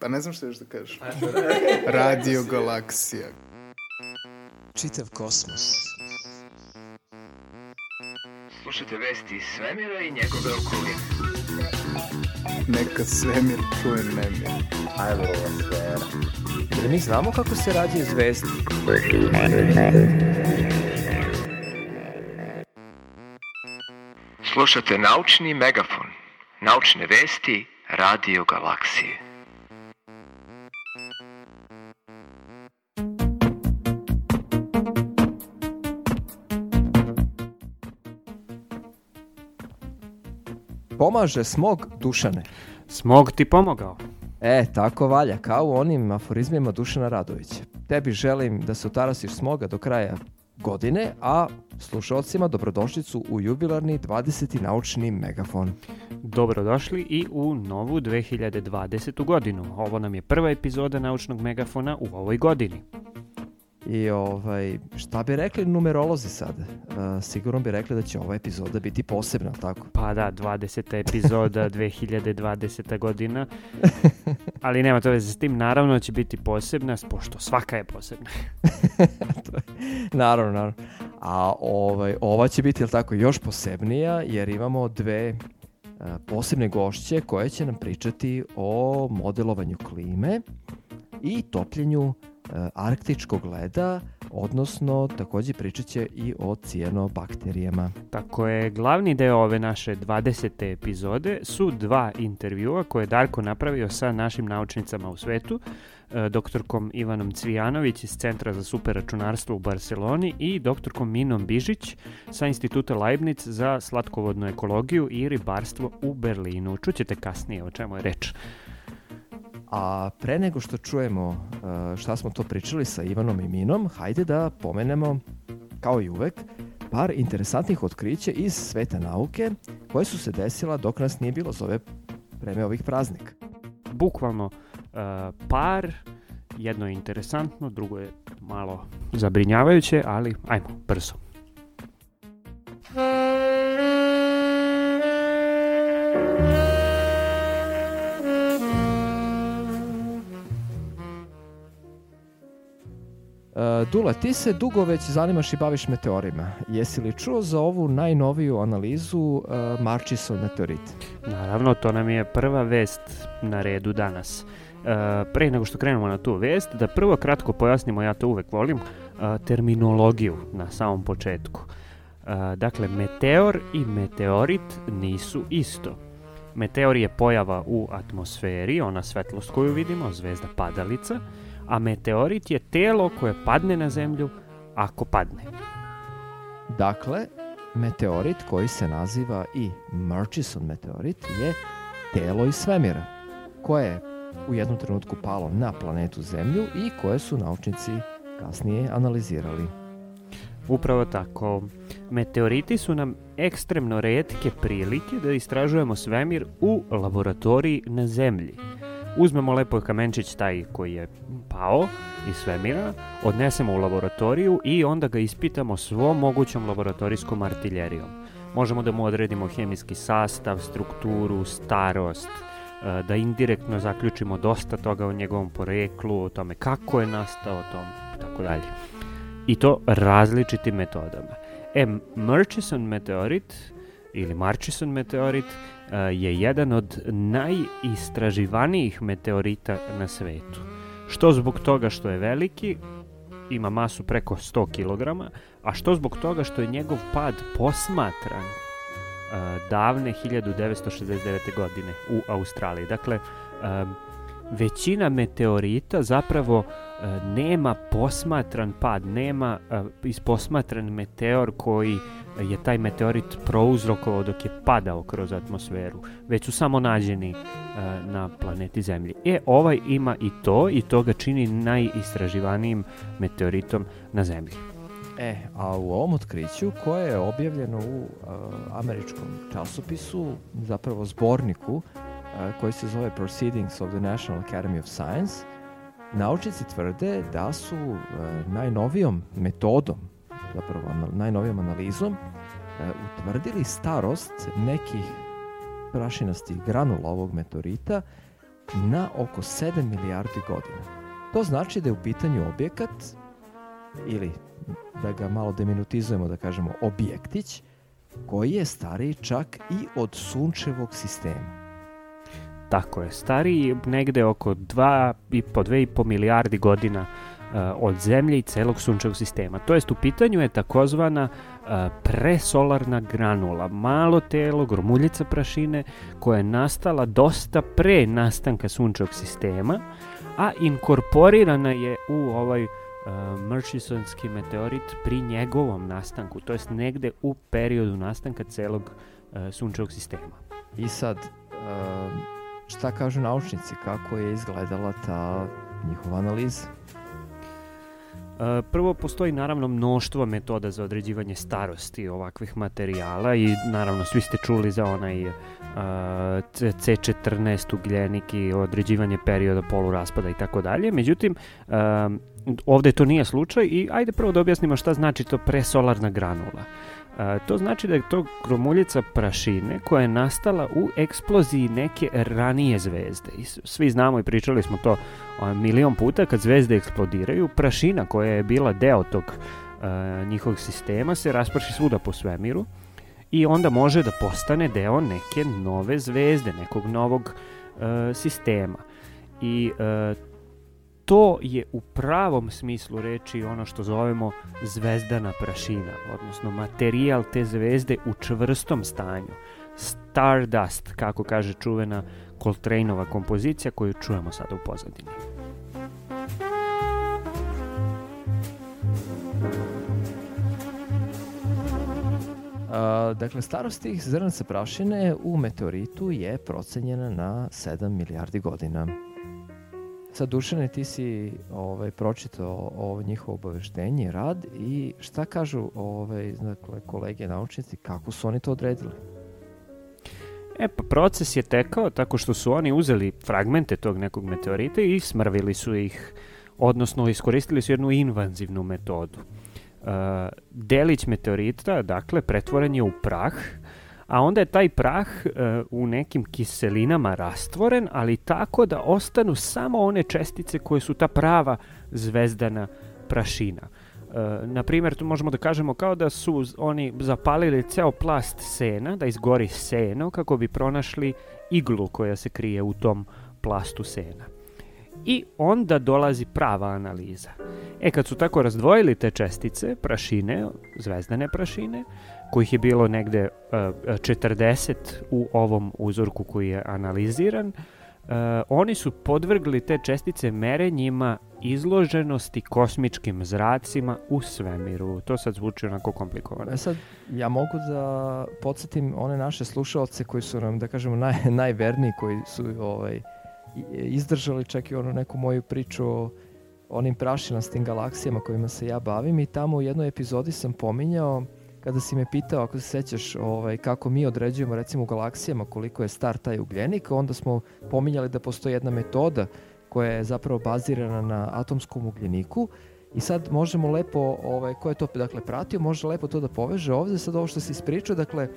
Pa ne znam što još da kažeš. Radio Galaksija. Čitav kosmos. Slušajte vesti iz svemira i njegove okoline. Neka svemir čuje nemir. Ajmo ova sfera. Jer mi znamo kako se rađaju zvezde. Slušate naučni megafon. Naučne vesti Radio Galaksije. Pomaže smog Dušane. Smog ti pomogao. E, tako valja, kao u onim aforizmima Dušana Radovića. Tebi želim da se otarasiš smoga do kraja godine, a slušalcima dobrodošlicu u jubilarni 20. naučni megafon. Dobrodošli i u novu 2020. godinu. Ovo nam je prva epizoda naučnog megafona u ovoj godini. I ovaj, šta bi rekli numerolozi sad? Uh, sigurno bi rekli da će ova epizoda biti posebna, tako? Pa da, 20. epizoda 2020. godina. Ali nema to veze s tim, naravno će biti posebna, pošto svaka je posebna. To je- naravno, naravno. A ovaj, ova će biti, jel tako, još posebnija, jer imamo dve uh, posebne gošće koje će nam pričati o modelovanju klime i topljenju uh, arktičkog leda, odnosno takođe pričat će i o cijenobakterijama. Tako je, glavni deo ove naše 20. epizode su dva intervjua koje je Darko napravio sa našim naučnicama u svetu, e, doktorkom Ivanom Cvijanović iz Centra za superračunarstvo u Barceloni i doktorkom Minom Bižić sa Instituta Leibniz za slatkovodnu ekologiju i ribarstvo u Berlinu. Čućete kasnije o čemu je reč. A pre nego što čujemo uh, šta smo to pričali sa Ivanom i Minom, hajde da pomenemo, kao i uvek, par interesantnih otkrića iz sveta nauke koje su se desila dok nas nije bilo za ove vreme ovih praznika. Bukvalno e, par, jedno je interesantno, drugo je malo zabrinjavajuće, ali ajmo, brzo. Uh, Dula, ti se dugo već zanimaš i baviš meteorima. Jesi li čuo za ovu najnoviju analizu uh, Marchisov meteorit? Naravno, to nam je prva vest na redu danas. E, pre nego što krenemo na tu vest, da prvo kratko pojasnimo, ja to uvek volim, e, terminologiju na samom početku. E, dakle, meteor i meteorit nisu isto. Meteor je pojava u atmosferi, ona svetlost koju vidimo, zvezda padalica, a meteorit je telo koje padne na zemlju ako padne. Dakle, meteorit koji se naziva i Murchison meteorit je telo iz svemira, koje je u jednom trenutku palo na planetu Zemlju i koje su naučnici kasnije analizirali. Upravo tako. Meteoriti su nam ekstremno redke prilike da istražujemo svemir u laboratoriji na zemlji. Uzmemo lepo kamenčić taj koji je pao iz svemira, odnesemo u laboratoriju i onda ga ispitamo svom mogućom laboratorijskom artiljerijom. Možemo da mu odredimo hemijski sastav, strukturu, starost, e, da indirektno zaključimo dosta toga o njegovom poreklu, o tome kako je nastao, o tom, tako dalje. I to različitim metodama. E, Murchison meteorit ili Marchison meteorit e, je jedan od najistraživanijih meteorita na svetu. Što zbog toga što je veliki, ima masu preko 100 kg, a što zbog toga što je njegov pad posmatran e, davne 1969. godine u Australiji. Dakle, e, većina meteorita zapravo e, nema posmatran pad, nema e, isposmatran meteor koji je taj meteorit prouzrokovao dok je padao kroz atmosferu, već su samo nađeni e, na planeti Zemlji. E, ovaj ima i to i to ga čini najistraživanijim meteoritom na Zemlji. E, a u ovom otkriću koje je objavljeno u uh, američkom časopisu, zapravo zborniku koji se zove Proceedings of the National Academy of Science, naučnici tvrde da su uh, najnovijom metodom, zapravo najnovijom analizom, uh, utvrdili starost nekih prašinastih granula ovog meteorita na oko 7 milijardi godina. To znači da je u pitanju objekat ili da ga malo deminutizujemo da kažemo objektić koji je stariji čak i od sunčevog sistema. Tako je, stariji negde oko 2 i po 2,5 milijardi godina uh, od Zemlje i celog sunčevog sistema. To jest u pitanju je takozvana uh, presolarna granula, malo telo, gromuljica prašine koja je nastala dosta pre nastanka sunčevog sistema, a inkorporirana je u ovaj uh, Murchisonski meteorit pri njegovom nastanku, to jest negde u periodu nastanka celog sunčevog sistema. I sad, uh, šta kažu naučnici, kako je izgledala ta njihova analiza? E, Prvo, postoji naravno mnoštvo metoda za određivanje starosti ovakvih materijala i naravno svi ste čuli za onaj uh, C14 ugljenik i određivanje perioda poluraspada i tako dalje. Međutim, um, ovde to nije slučaj i ajde prvo da objasnimo šta znači to presolarna granula. To znači da je to gromuljica prašine koja je nastala u eksploziji neke ranije zvezde. I svi znamo i pričali smo to milion puta kad zvezde eksplodiraju, prašina koja je bila deo tog a, njihovog sistema se rasprši svuda po svemiru i onda može da postane deo neke nove zvezde, nekog novog sistema. I to je u pravom smislu reči ono što zovemo zvezdana prašina, odnosno materijal te zvezde u čvrstom stanju. Stardust, kako kaže čuvena Coltraneova kompozicija koju čujemo sada u pozadini. A, dakle, starost tih zrnaca prašine u meteoritu je procenjena na 7 milijardi godina. Sad, Dušane, ti si ovaj, pročitao ovo njihovo obaveštenje, rad i šta kažu ovaj, dakle, kolege naučnici, kako su oni to odredili? E pa proces je tekao tako što su oni uzeli fragmente tog nekog meteorita i smrvili su ih, odnosno iskoristili su jednu invazivnu metodu. Uh, delić meteorita, dakle, pretvoren je u prah, a onda je taj prah uh, u nekim kiselinama rastvoren, ali tako da ostanu samo one čestice koje su ta prava zvezdana prašina. Uh, na primjer, tu možemo da kažemo kao da su oni zapalili ceo plast sena, da izgori seno, kako bi pronašli iglu koja se krije u tom plastu sena. I onda dolazi prava analiza. E, kad su tako razdvojili te čestice, prašine, zvezdane prašine, kojih je bilo negde uh, 40 u ovom uzorku koji je analiziran, uh, oni su podvrgli te čestice merenjima izloženosti kosmičkim zracima u svemiru. To sad zvuči onako komplikovano. E sad, ja mogu da podsjetim one naše slušalce koji su nam, da kažemo, naj, najverniji, koji su ovaj, izdržali čak i onu neku moju priču o onim prašinastim galaksijama kojima se ja bavim i tamo u jednoj epizodi sam pominjao kada si me pitao, ako se sećaš, ovaj, kako mi određujemo recimo u galaksijama koliko je star taj ugljenik, onda smo pominjali da postoji jedna metoda koja je zapravo bazirana na atomskom ugljeniku. I sad možemo lepo, ovaj, ko je to dakle pratio, može lepo to da poveže. Ovde, sad ovo što si ispričao, dakle,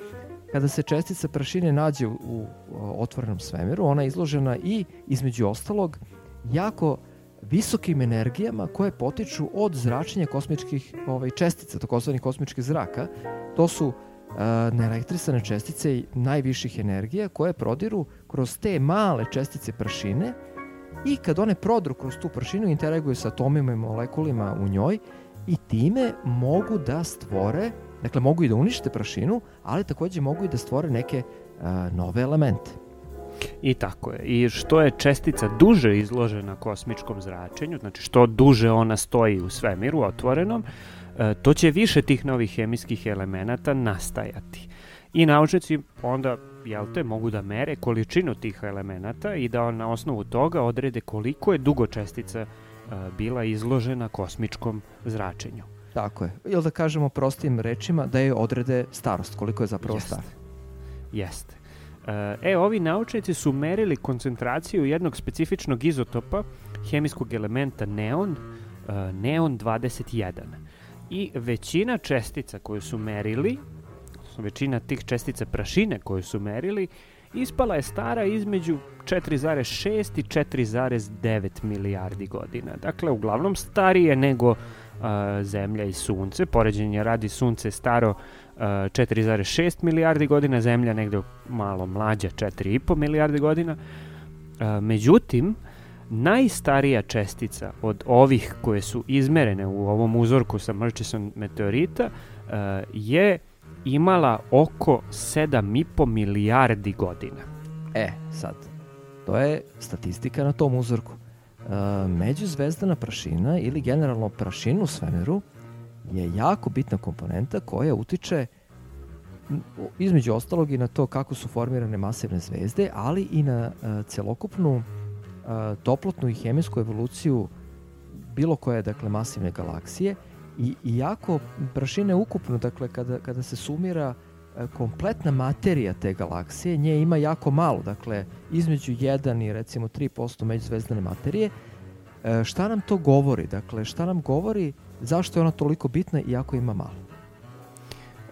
kada se čestica prašine nađe u, u otvorenom svemiru, ona je izložena i, između ostalog, jako visokim energijama koje potiču od zračenja kosmičkih ovaj, čestica, takozvanih kosmičkih zraka. To su uh, neelektrisane čestice najviših energija koje prodiru kroz te male čestice prašine i kad one prodru kroz tu prašinu interaguju sa atomima i molekulima u njoj i time mogu da stvore, dakle mogu i da unište prašinu, ali takođe mogu i da stvore neke uh, nove elemente. I tako je. I što je čestica duže izložena kosmičkom zračenju, znači što duže ona stoji u svemiru otvorenom, e, to će više tih novih hemijskih elemenata nastajati. I naučnici onda jel te, mogu da mere količinu tih elemenata i da na osnovu toga odrede koliko je dugo čestica uh, bila izložena kosmičkom zračenju. Tako je. Ili da kažemo prostim rečima da je odrede starost, koliko je zapravo Jeste. star. Jeste. E, ovi naučnici su merili koncentraciju jednog specifičnog izotopa hemijskog elementa neon, e, neon 21. I većina čestica koju su merili, većina tih čestica prašine koju su merili, ispala je stara između 4,6 i 4,9 milijardi godina. Dakle, uglavnom starije nego a, Zemlja i Sunce. Poređenje radi Sunce staro 4,6 milijardi godina, Zemlja negde malo mlađa 4,5 milijardi godina. A, međutim, najstarija čestica od ovih koje su izmerene u ovom uzorku sa Murchison meteorita a, je imala oko 7,5 milijardi godina. E, sad, to je statistika na tom uzorku. E, međuzvezdana prašina ili generalno prašina u svemiru je jako bitna komponenta koja utiče između ostalog i na to kako su formirane masivne zvezde, ali i na e, celokupnu e, toplotnu i hemijsku evoluciju bilo koje dakle masivne galaksije i iako prašina je ukupno dakle kada, kada se sumira e, kompletna materija te galaksije, nje ima jako malo, dakle između 1 i recimo 3% međuzvezdane materije. E, šta nam to govori? Dakle, šta nam govori zašto je ona toliko bitna iako ima malo?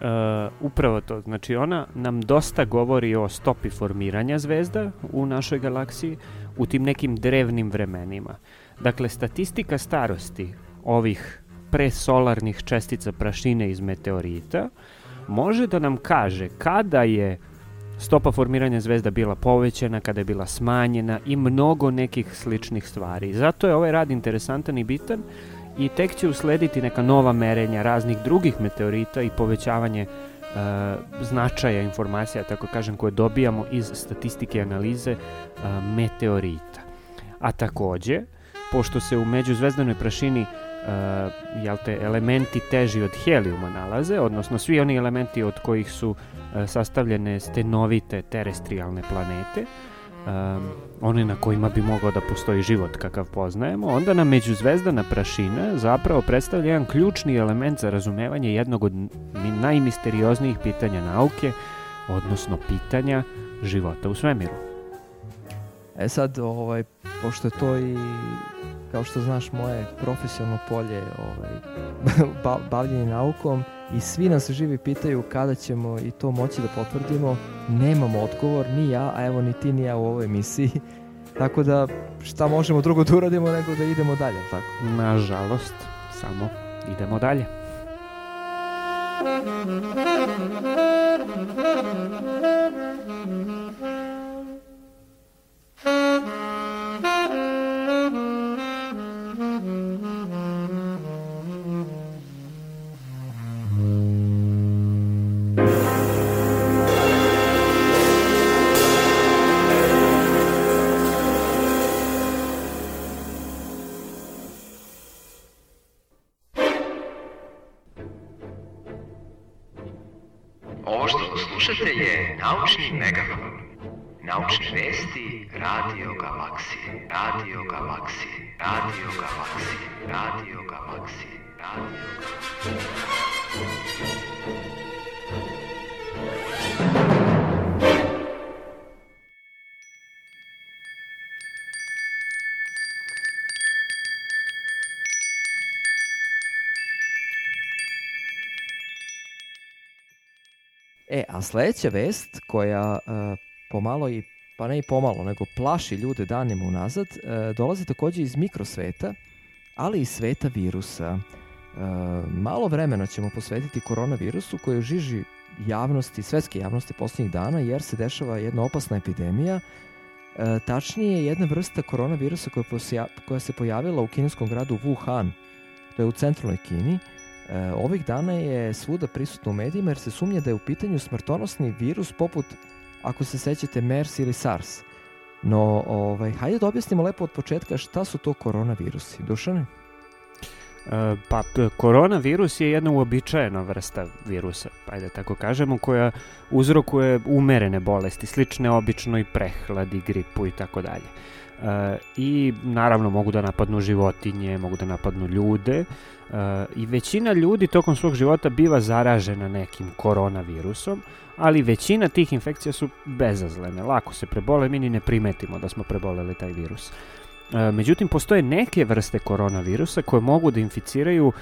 E, upravo to, znači ona nam dosta govori o stopi formiranja zvezda u našoj galaksiji u tim nekim drevnim vremenima. Dakle, statistika starosti ovih presolarnih čestica prašine iz meteorita može da nam kaže kada je stopa formiranja zvezda bila povećana, kada je bila smanjena i mnogo nekih sličnih stvari. Zato je ovaj rad interesantan i bitan i tek će uslediti neka nova merenja raznih drugih meteorita i povećavanje e, značaja informacija, tako kažem, koje dobijamo iz statistike analize e, meteorita. A takođe, pošto se u međuzvezdanoj prašini uh, jel te, elementi teži od helijuma nalaze, odnosno svi oni elementi od kojih su uh, sastavljene stenovite terestrijalne planete, um, one na kojima bi mogao da postoji život kakav poznajemo, onda nam međuzvezdana prašina zapravo predstavlja jedan ključni element za razumevanje jednog od najmisterioznijih pitanja nauke, odnosno pitanja života u svemiru. E sad, ovaj, pošto je to i kao što znaš, moje profesionalno polje ovaj, bavljenje naukom i svi nas živi pitaju kada ćemo i to moći da potvrdimo. Nemamo odgovor, ni ja, a evo ni ti ni ja u ovoj emisiji. Tako da šta možemo drugo da uradimo nego da idemo dalje, tako? Nažalost, samo idemo dalje. Ovo naučni megafon. Naučne vesti Radio Galaksije. Radio Galaksije. Radio Galaksije. Radio Galaksije. Radio Galaksije. E, a sledeća vest koja uh, pomalo i, pa ne i pomalo, nego plaši ljude danima unazad, uh, dolazi takođe iz mikrosveta, ali i sveta virusa. Uh, malo vremena ćemo posvetiti koronavirusu koji je žiži javnosti, svetske javnosti poslednjih dana, jer se dešava jedna opasna epidemija, uh, tačnije jedna vrsta koronavirusa koja, posja, koja se pojavila u kineskom gradu Wuhan, to je u centralnoj Kini, E, ovih dana je svuda prisutno u medijima jer se sumnja da je u pitanju smrtonosni virus poput, ako se sećate, MERS ili SARS. No, ovaj, hajde da objasnimo lepo od početka šta su to koronavirusi. Dušane? E, Pa, koronavirus je jedna uobičajena vrsta virusa, ajde tako kažemo, koja uzrokuje umerene bolesti, slične običnoj prehladi, gripu i tako dalje. E, I naravno mogu da napadnu životinje, mogu da napadnu ljude e, i većina ljudi tokom svog života biva zaražena nekim koronavirusom, ali većina tih infekcija su bezazlene, lako se prebole, mi ni ne primetimo da smo preboleli taj virus. E, međutim, postoje neke vrste koronavirusa koje mogu da inficiraju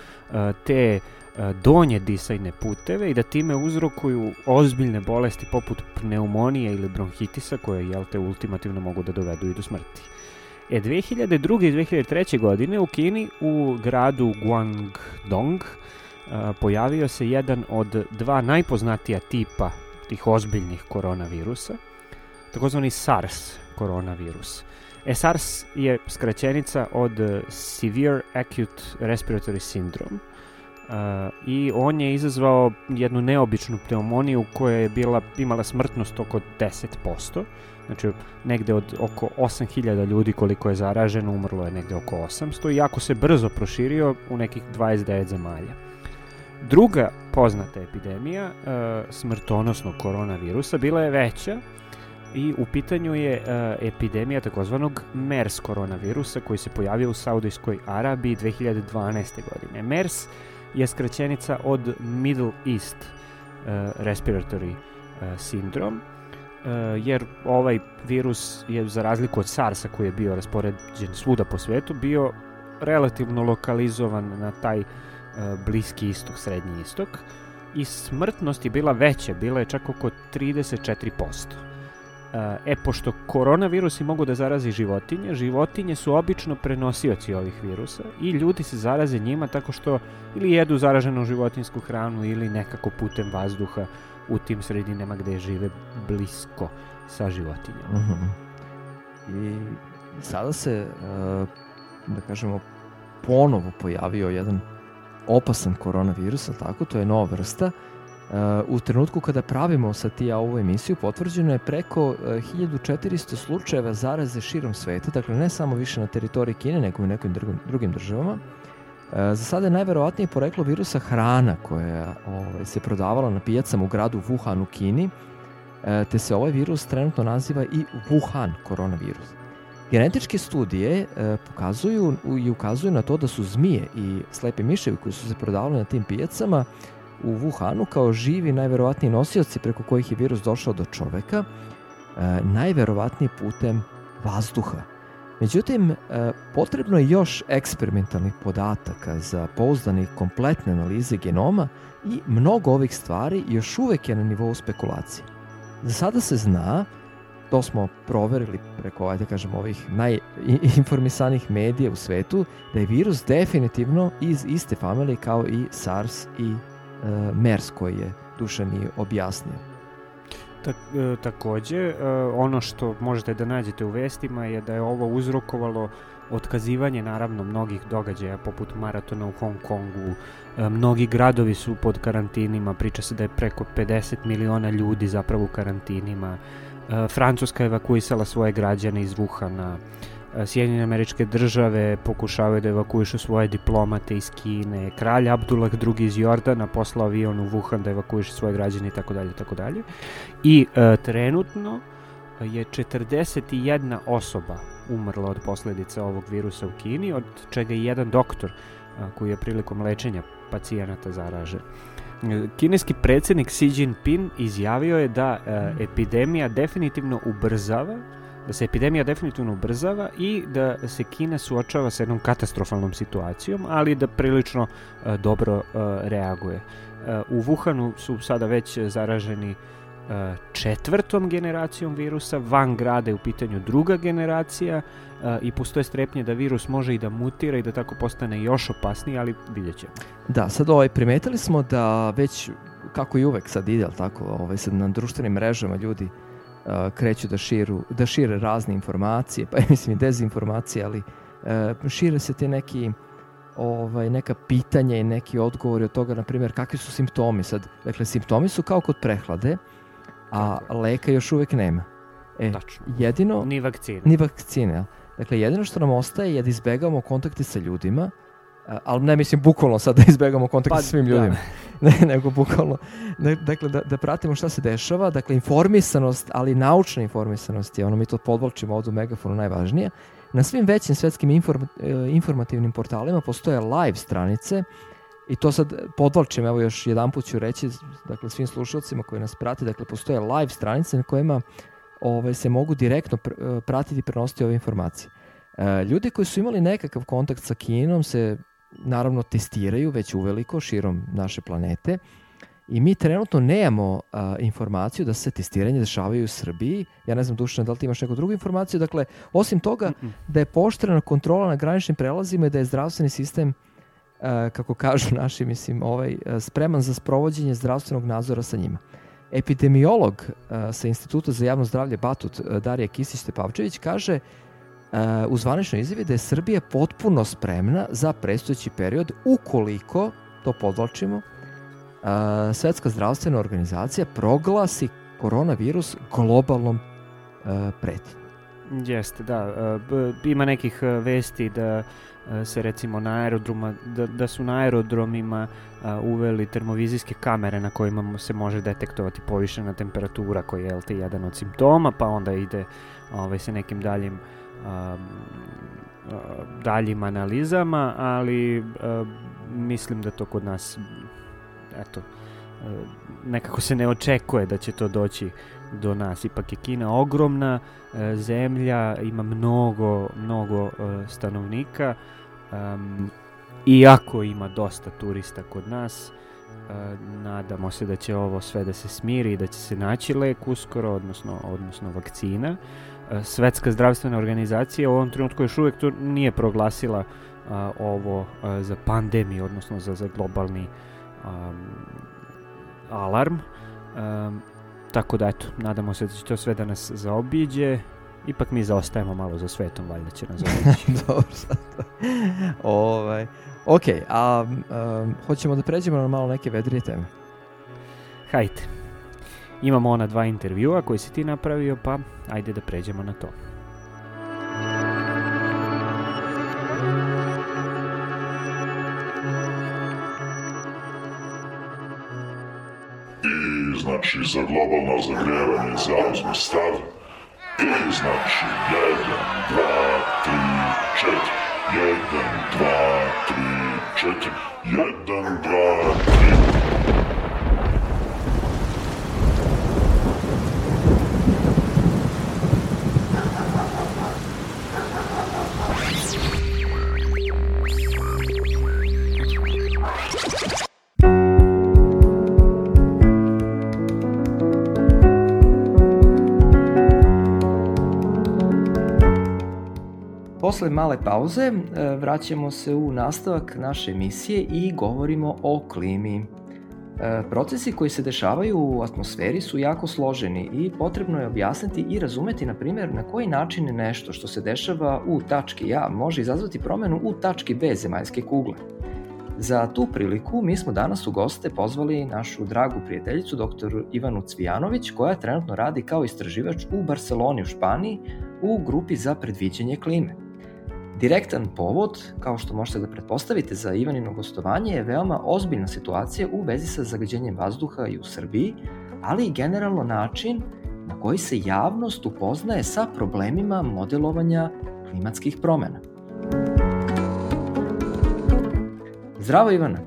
te donje disajne puteve i da time uzrokuju ozbiljne bolesti poput pneumonije ili bronhitisa koje, jel te, ultimativno mogu da dovedu i do smrti. E, 2002. i 2003. godine u Kini, u gradu Guangdong, a, pojavio se jedan od dva najpoznatija tipa tih ozbiljnih koronavirusa, takozvani SARS koronavirus. E, SARS je skraćenica od Severe Acute Respiratory Syndrome i on je izazvao jednu neobičnu pneumoniju koja je bila, imala smrtnost oko 10%. Znači, negde od oko 8000 ljudi koliko je zaraženo, umrlo je negde oko 800 i jako se brzo proširio u nekih 29 zemalja. Druga poznata epidemija uh, smrtonosnog koronavirusa bila je veća i u pitanju je uh, epidemija takozvanog MERS koronavirusa koji se pojavio u Saudijskoj Arabiji 2012. godine. MERS skraćenica od Middle East uh, Respiratory uh, Syndrome, uh, jer ovaj virus je za razliku od SARS-a koji je bio raspoređen svuda po svetu, bio relativno lokalizovan na taj bliski istok, srednji istok i smrtnost je bila veća, bila je čak oko 34%. E, pošto koronavirusi mogu da zarazi životinje, životinje su obično prenosioci ovih virusa i ljudi se zaraze njima tako što ili jedu zaraženu životinsku hranu ili nekako putem vazduha u tim sredinama gde žive blisko sa životinjama. Mm -hmm. I sada se, uh, da kažemo, ponovo pojavio jedan opasan koronavirus, tako, to je nova vrsta, u trenutku kada pravimo sa ti ovu emisiju potvrđeno je preko 1400 slučajeva zaraze širom sveta, dakle ne samo više na teritoriji Kine, nego i u nekim drugim, drugim državama. Za sada je najverovatnije poreklo virusa hrana koja ovaj, se prodavala na pijacama u gradu Wuhan u Kini, te se ovaj virus trenutno naziva i Wuhan koronavirus. Genetičke studije pokazuju i ukazuju na to da su zmije i slepe miševi koji su se prodavali na tim pijacama u Wuhanu kao živi najverovatniji nosioci preko kojih je virus došao do čoveka, e, najverovatnije putem vazduha. Međutim, e, potrebno je još eksperimentalnih podataka za pouzdane i kompletne analize genoma i mnogo ovih stvari još uvek je na nivou spekulacije. Za sada se zna, to smo proverili preko, ajde da kažem, ovih najinformisanih medija u svetu, da je virus definitivno iz iste familije kao i SARS i e, MERS koji je Dušan i objasnio. Tak, e, takođe, e, ono što možete da nađete u vestima je da je ovo uzrokovalo otkazivanje naravno mnogih događaja poput maratona u Hong Kongu. Mnogi gradovi su pod karantinima, priča se da je preko 50 miliona ljudi zapravo u karantinima. Francuska je evakuisala svoje građane iz Wuhana. Sjedinjene američke države pokušavaju da evakuišu svoje diplomate iz Kine, kralj Abdullah II iz Jordana poslao avion u Wuhan da evakuiše svoje građane i tako dalje, tako dalje. I e, trenutno je 41 osoba umrla od posledica ovog virusa u Kini, od čega je jedan doktor a, koji je prilikom lečenja pacijenata zaražen. Kineski predsednik Xi Jinping izjavio je da e, epidemija definitivno ubrzava da se epidemija definitivno ubrzava i da se Kina suočava sa jednom katastrofalnom situacijom, ali da prilično uh, dobro uh, reaguje. Uh, u Wuhanu su sada već zaraženi uh, četvrtom generacijom virusa, van grada je u pitanju druga generacija uh, i postoje strepnje da virus može i da mutira i da tako postane još opasniji, ali vidjet ćemo. Da, sad ovaj, primetili smo da već, kako i uvek sad ide, tako, ovaj, sad na društvenim mrežama ljudi uh, kreću da, širu, da šire razne informacije, pa mislim i dezinformacije, ali uh, šire se te neki ovaj, neka pitanja i neki odgovori od toga, na primjer, kakvi su simptomi sad. Dakle, simptomi su kao kod prehlade, a leka još uvek nema. E, Tačno. Jedino... Ni vakcine. Ni vakcine. Dakle, jedino što nam ostaje je da izbegavamo kontakte sa ljudima, ali ne mislim bukvalno sad da izbegamo kontakt pa, sa svim da. ljudima, da. ne, nego bukvalno, dakle da, da pratimo šta se dešava, dakle informisanost, ali naučna informisanost je, ono mi to podvolčimo ovdje u Megafonu najvažnije, na svim većim svetskim inform, e, informativnim portalima postoje live stranice i to sad podvolčim, evo još jedan put ću reći, dakle svim slušalcima koji nas prate, dakle postoje live stranice na kojima ovaj, se mogu direktno pr, e, pratiti i prenositi ove informacije. E, ljudi koji su imali nekakav kontakt sa Kinom se naravno testiraju već uveliko širom naše planete i mi trenutno nemamo a, informaciju da se testiranje dešavaju u Srbiji. Ja ne znam, Dušan, da li ti imaš neku drugu informaciju? Dakle, osim toga Mm-mm. da je poštrena kontrola na graničnim prelazima i da je zdravstveni sistem a, kako kažu naši, mislim, ovaj, a, spreman za sprovođenje zdravstvenog nadzora sa njima. Epidemiolog a, sa Instituta za javno zdravlje Batut Darija Kisić-Tepavčević kaže u zvaničnoj izjavi da je Srbija potpuno spremna za predstojeći period ukoliko, to podvlačimo, a, Svetska zdravstvena organizacija proglasi koronavirus globalnom a, pretnjom. Jeste, da. Ima nekih vesti da se recimo na aerodroma, da, da su na aerodromima uveli termovizijske kamere na kojima se može detektovati povišena temperatura koji je LT jedan od simptoma, pa onda ide ovaj, sa nekim daljim daljim analizama, ali a, mislim da to kod nas eto, e, nekako se ne očekuje da će to doći do nas. Ipak je Kina ogromna e, zemlja, ima mnogo, mnogo e, stanovnika. Um, iako ima dosta turista kod nas, e, nadamo se da će ovo sve da se smiri i da će se naći lek uskoro, odnosno, odnosno vakcina. E, Svetska zdravstvena organizacija u ovom trenutku još uvijek to nije proglasila a, ovo a, za pandemiju, odnosno za, za globalni um, alarm. Um, tako da eto, nadamo se da će to sve da nas zaobiđe. Ipak mi zaostajemo malo za svetom, valjda će nas zaobići. Dobro, sad. ovaj, ok, a um, hoćemo da pređemo na malo neke vedrije teme. Hajde. Imamo ona dva intervjua koji si ti napravio, pa ajde da pređemo na to. I znači za globalno zagrevanje zauzme stav. I znači jedan, dva, tri, četiri. Jedan, dva, tri, četiri. Jedan, dva, tri. Posle male pauze e, vraćamo se u nastavak naše emisije i govorimo o klimi. E, Procesi koji se dešavaju u atmosferi su jako složeni i potrebno je objasniti i razumeti, na primjer, na koji način nešto što se dešava u tački A može izazvati promenu u tački B zemaljske kugle. Za tu priliku mi smo danas u goste pozvali našu dragu prijateljicu dr. Ivanu Cvijanović koja trenutno radi kao istraživač u Barceloni u Španiji u grupi za predviđanje klime. Direktan povod, kao što možete da pretpostavite za Ivanino gostovanje, je veoma ozbiljna situacija u vezi sa zagađenjem vazduha i u Srbiji, ali i generalno način na koji se javnost upoznaje sa problemima modelovanja klimatskih promena. Zdravo Ivana!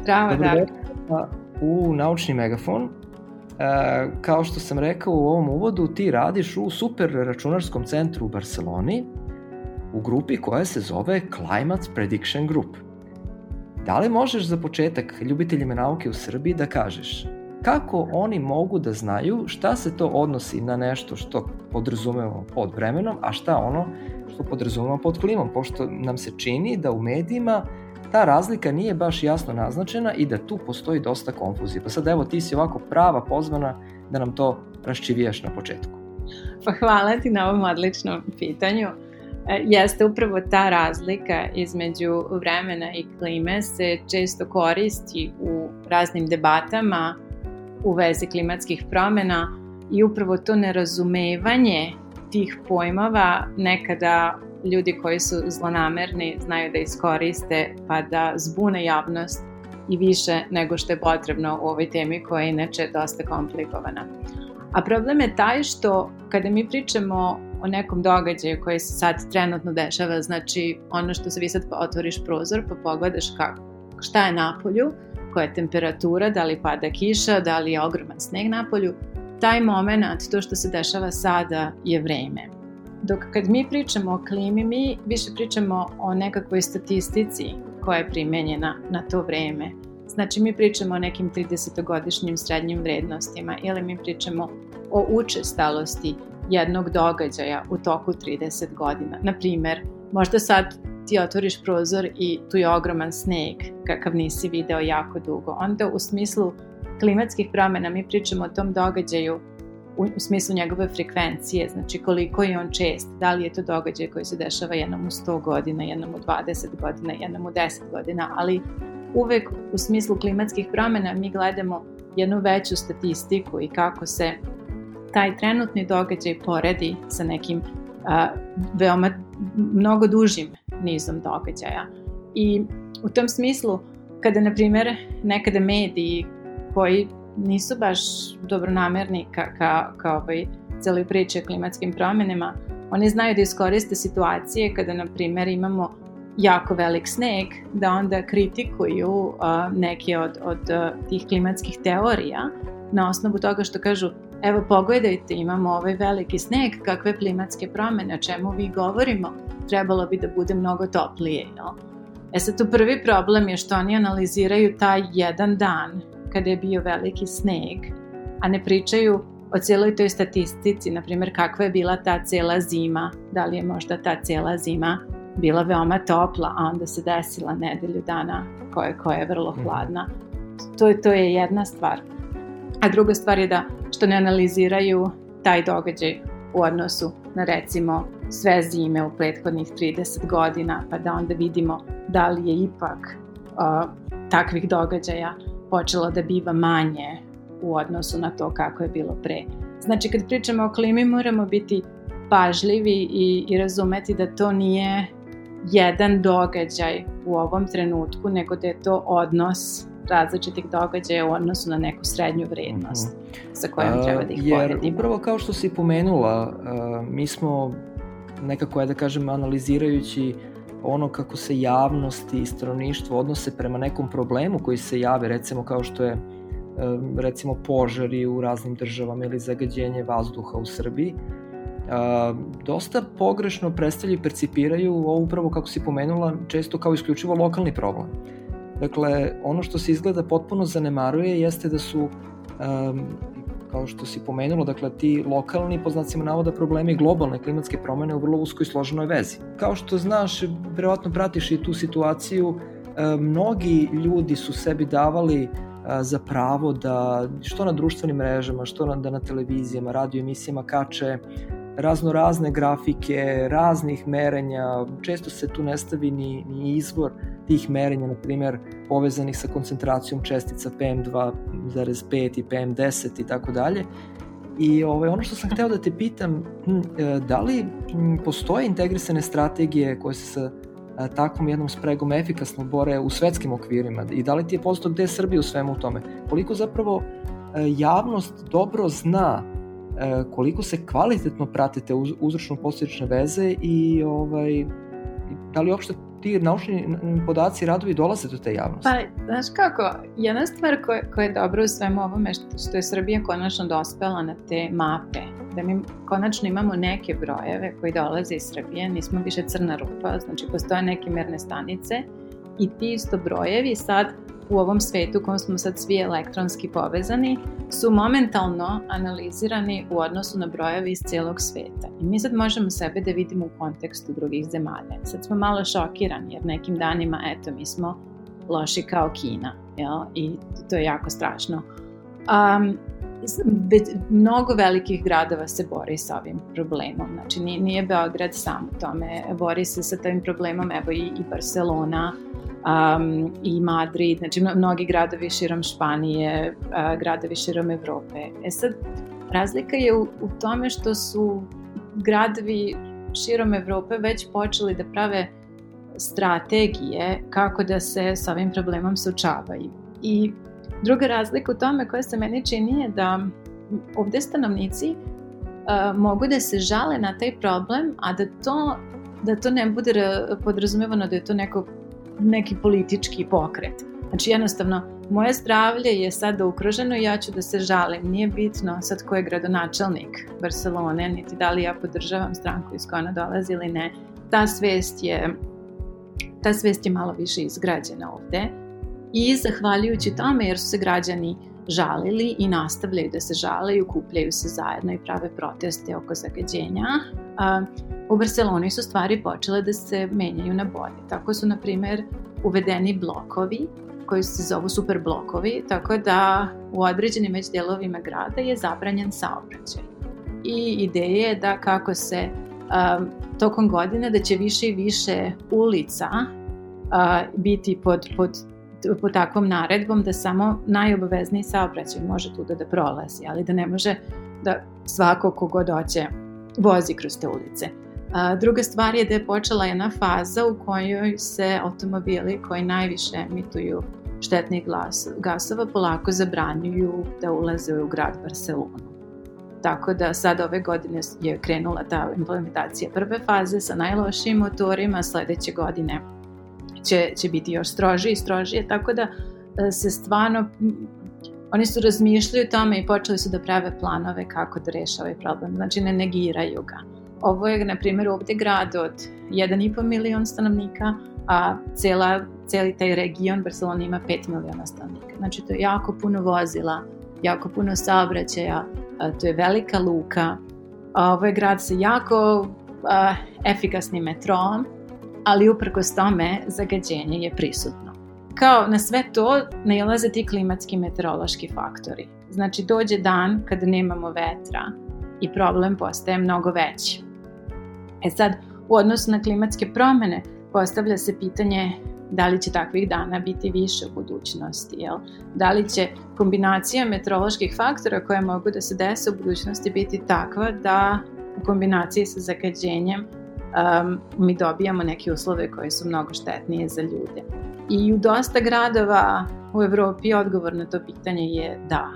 Zdravo, Darko. Dobrodošla u Naučni megafon. E, kao što sam rekao u ovom uvodu, ti radiš u super računarskom centru u Barceloni, u grupi koja se zove Climate Prediction Group. Da li možeš za početak ljubiteljima nauke u Srbiji da kažeš kako oni mogu da znaju šta se to odnosi na nešto što podrazumemo pod vremenom, a šta ono što podrazumemo pod klimom, pošto nam se čini da u medijima ta razlika nije baš jasno naznačena i da tu postoji dosta konfuzije. Pa sad evo ti si ovako prava pozvana da nam to raščivijaš na početku. Pa hvala ti na ovom odličnom pitanju. E, Jeste upravo ta razlika između vremena i klime se često koristi u raznim debatama u vezi klimatskih promena i upravo to nerazumevanje tih pojmova nekada ljudi koji su zlonamerni znaju da iskoriste pa da zbune javnost i više nego što je potrebno u ovoj temi koja je inače dosta komplikovana. A problem je taj što kada mi pričamo o nekom događaju koji se sad trenutno dešava, znači ono što se vi sad otvoriš prozor pa pogledaš kako, šta je na polju, koja je temperatura, da li pada kiša, da li je ogroman sneg na polju, taj moment, to što se dešava sada je vreme. dok kad mi pričamo o klimi, mi više pričamo o nekakvoj statistici koja je primenjena na to vreme. Znači mi pričamo o nekim 30-godišnjim srednjim vrednostima ili mi pričamo o učestalosti jednog događaja u toku 30 godina. Naprimer, možda sad ti otvoriš prozor i tu je ogroman sneg kakav nisi video jako dugo. Onda u smislu klimatskih promjena mi pričamo o tom događaju u, u smislu njegove frekvencije, znači koliko je on čest, da li je to događaj koji se dešava jednom u 100 godina, jednom u 20 godina, jednom u 10 godina, ali uvek u smislu klimatskih promjena mi gledamo jednu veću statistiku i kako se taj trenutni događaj poredi sa nekim a, veoma mnogo dužim nizom događaja. I u tom smislu, kada, na primjer, nekada mediji koji nisu baš dobronamerni ka, ka, ka ovaj, celoj priči o klimatskim promenama, oni znaju da iskoriste situacije kada, na primjer, imamo jako velik sneg, da onda kritikuju uh, neke od, od uh, tih klimatskih teorija na osnovu toga što kažu evo pogledajte, imamo ovaj veliki sneg, kakve klimatske promene, o čemu vi govorimo, trebalo bi da bude mnogo toplije. Jel? E sad tu prvi problem je što oni analiziraju taj jedan dan kada je bio veliki sneg, a ne pričaju o cijeloj toj statistici, na primjer kakva je bila ta cijela zima, da li je možda ta cijela zima bila veoma topla, a onda se desila nedelju dana koja, koja je vrlo mhm. hladna. To, to je jedna stvar. A druga stvar je da što ne analiziraju taj događaj u odnosu na recimo sve zime u prethodnih 30 godina, pa da onda vidimo da li je ipak uh, takvih događaja počelo da biva manje u odnosu na to kako je bilo pre. Znači, kad pričamo o klimi, moramo biti pažljivi i, i razumeti da to nije jedan događaj u ovom trenutku, nego da je to odnos različitih događaja u odnosu na neku srednju vrednost mhm. -huh. sa kojom treba da ih Jer poredimo. upravo kao što si pomenula, uh, mi smo nekako, je da kažem, analizirajući ono kako se javnost i stanovništvo odnose prema nekom problemu koji se jave, recimo kao što je recimo požari u raznim državama ili zagađenje vazduha u Srbiji, a, dosta pogrešno predstavljaju i percipiraju ovo upravo kako si pomenula često kao isključivo lokalni problem. Dakle, ono što se izgleda potpuno zanemaruje jeste da su um, kao što si pomenula, dakle ti lokalni, po znacima navoda, problemi globalne klimatske promene u vrlo uskoj složenoj vezi. Kao što znaš, verovatno pratiš i tu situaciju, mnogi ljudi su sebi davali za pravo da što na društvenim mrežama, što na, da na televizijama, radio emisijama kače razno razne grafike, raznih merenja, često se tu ne stavi ni, ni izvor tih merenja, na primer, povezanih sa koncentracijom čestica PM2,5 i PM10 i tako dalje. I ovaj, ono što sam hteo da te pitam, hm, e, da li hm, postoje integrisane strategije koje se sa e, takvom jednom spregom efikasno bore u svetskim okvirima i da li ti je posto gde je Srbija u svemu tome? Koliko zapravo e, javnost dobro zna koliko se kvalitetno pratite uzročno posljedične veze i ovaj, da li uopšte ti naučni podaci i radovi dolaze do te javnosti? Pa, znaš kako, jedna stvar koja, koja je dobra u svemu ovome što, što je Srbija konačno dospela na te mape, da mi konačno imamo neke brojeve koji dolaze iz Srbije, nismo više crna rupa, znači postoje neke merne stanice i ti isto brojevi sad u ovom svetu u kojem smo sad svi elektronski povezani su momentalno analizirani u odnosu na brojevi iz celog sveta. I mi sad možemo sebe da vidimo u kontekstu drugih zemalja. Sad smo malo šokirani jer nekim danima, eto, mi smo loši kao Kina. Jel? I to je jako strašno. Um, mnogo velikih gradova se bori sa ovim problemom. Znači, nije, nije Beograd sam u tome. Bori se sa tim problemom, evo i, i Barcelona, um, i Madrid, znači mnogi gradovi širom Španije, uh, gradovi širom Evrope. E sad, razlika je u, u tome što su gradovi širom Evrope već počeli da prave strategije kako da se sa ovim problemom suočavaju. I druga razlika u tome koja se meni čini je da ovde stanovnici uh, mogu da se žale na taj problem, a da to da to ne bude podrazumevano da je to neko neki politički pokret. Znači jednostavno moje zdravlje je sada ukroženo i ja ću da se žalim. Nije bitno sad ko je gradonačelnik Barcelone, niti da li ja podržavam stranku iz koja ona dolazi ili ne. Ta svest je, ta svest je malo više izgrađena ovde. I zahvaljujući tome, jer su se građani žalili i nastavljaju da se žale kupljaju se zajedno i prave proteste oko zagađenja, a, u Barceloni su stvari počele da se menjaju na bolje. Tako su, na primer, uvedeni blokovi koji se zovu super blokovi, tako da u određenim već delovima grada je zabranjen saobraćaj. I ideja je da kako se um, tokom godine da će više i više ulica uh, biti pod, pod, pod takvom naredbom da samo najobavezniji saobraćaj može tu da prolazi, ali da ne može da svako kogod hoće vozi kroz te ulice. A, druga stvar je da je počela jedna faza u kojoj se automobili koji najviše emituju štetnih gasova polako zabranjuju da ulaze u grad Barcelonu. Tako da sad ove godine je krenula ta implementacija prve faze sa najlošijim motorima, sledeće godine će, će biti još strožije i strožije, tako da e, se stvarno oni su razmišljali o tome i počeli su da prave planove kako da reše ovaj problem, znači ne negiraju ga. Ovo je, na primjer, ovde grad od 1,5 milion stanovnika, a cela, celi taj region Barcelona ima 5 miliona stanovnika. Znači, to je jako puno vozila, jako puno saobraćaja, to je velika luka. Ovo je grad sa jako a, efikasnim metrom, ali uprkos tome zagađenje je prisutno. Kao na sve to nailaze ti klimatski meteorološki faktori. Znači dođe dan kada nemamo vetra i problem postaje mnogo veći. E sad, u odnosu na klimatske promene, postavlja se pitanje da li će takvih dana biti više u budućnosti, jel? Da li će kombinacija meteoroloških faktora koje mogu da se dese u budućnosti biti takva da u kombinaciji sa zagađenjem um, mi dobijamo neke uslove koje su mnogo štetnije za ljude. I u dosta gradova u Evropi odgovor na to pitanje je da,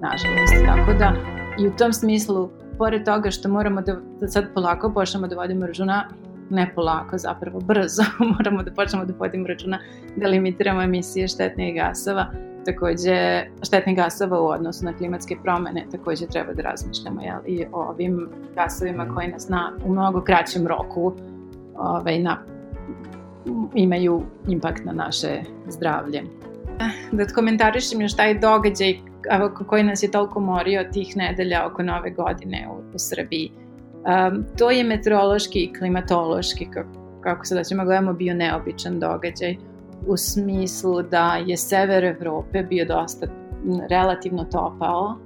nažalost. Tako da i u tom smislu, pored toga što moramo da, da sad polako počnemo da vodimo računa ne polako, zapravo brzo moramo da počnemo da vodimo računa da limitiramo emisije štetnih gasova, takođe štetnih gasova u odnosu na klimatske promene, takođe treba da razmišljamo jel, i o ovim gasovima koji nas na, u mnogo kraćem roku ovaj, na, imaju impakt na naše zdravlje. Da komentarišem još taj događaj koji nas je toliko morio tih nedelja oko nove godine u, u Srbiji. Um, to je meteorološki i klimatološki, kako, kako se da ćemo gledamo, bio neobičan događaj u smislu da je sever Evrope bio dosta relativno topao,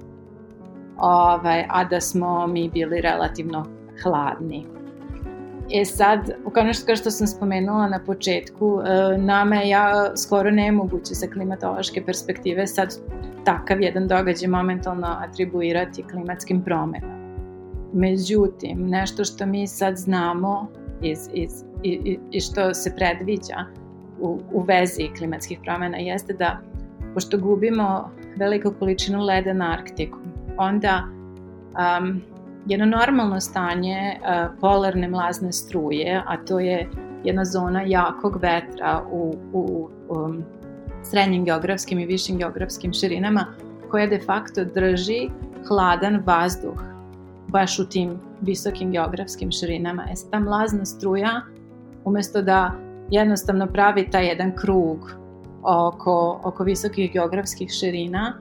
ovaj, a da smo mi bili relativno hladni. E sad, kao što, kao što sam spomenula na početku, e, nama je ja skoro nemoguće sa klimatološke perspektive sad takav jedan događaj momentalno atribuirati klimatskim promenama. Međutim, nešto što mi sad znamo iz, iz, i, i što se predviđa u, u vezi klimatskih promena jeste da, pošto gubimo veliku količinu leda na Arktiku, onda um, jedno normalno stanje uh, polarne mlazne struje, a to je jedna zona jakog vetra u, u um, srednjim geografskim i višim geografskim širinama, koja de facto drži hladan vazduh baš u tim visokim geografskim širinama. E ta mlazna struja, umesto da jednostavno pravi taj jedan krug oko, oko visokih geografskih širina,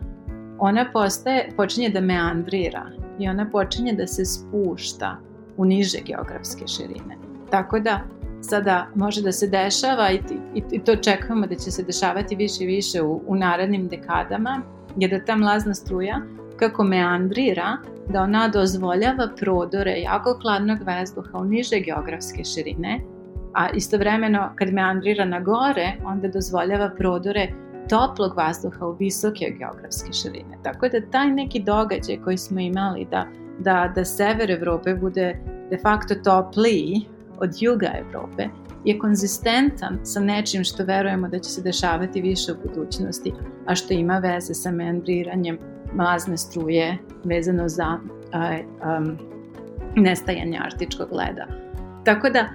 ona postaje, počinje da meandrira i ona počinje da se spušta u niže geografske širine. Tako da sada može da se dešava i, i, i to čekamo da će se dešavati više i više u, u narednim dekadama, je da ta mlazna struja kako meandrira, da ona dozvoljava prodore jako hladnog vazduha u niže geografske širine, a istovremeno kad meandrira na gore, onda dozvoljava prodore toplog vazduha u visoke geografske širine. Tako da taj neki događaj koji smo imali da, da, da sever Evrope bude de facto topliji od juga Evrope je konzistentan sa nečim što verujemo da će se dešavati više u budućnosti, a što ima veze sa meandriranjem mlazne struje vezano za um, nestajanje artičkog leda. Tako da,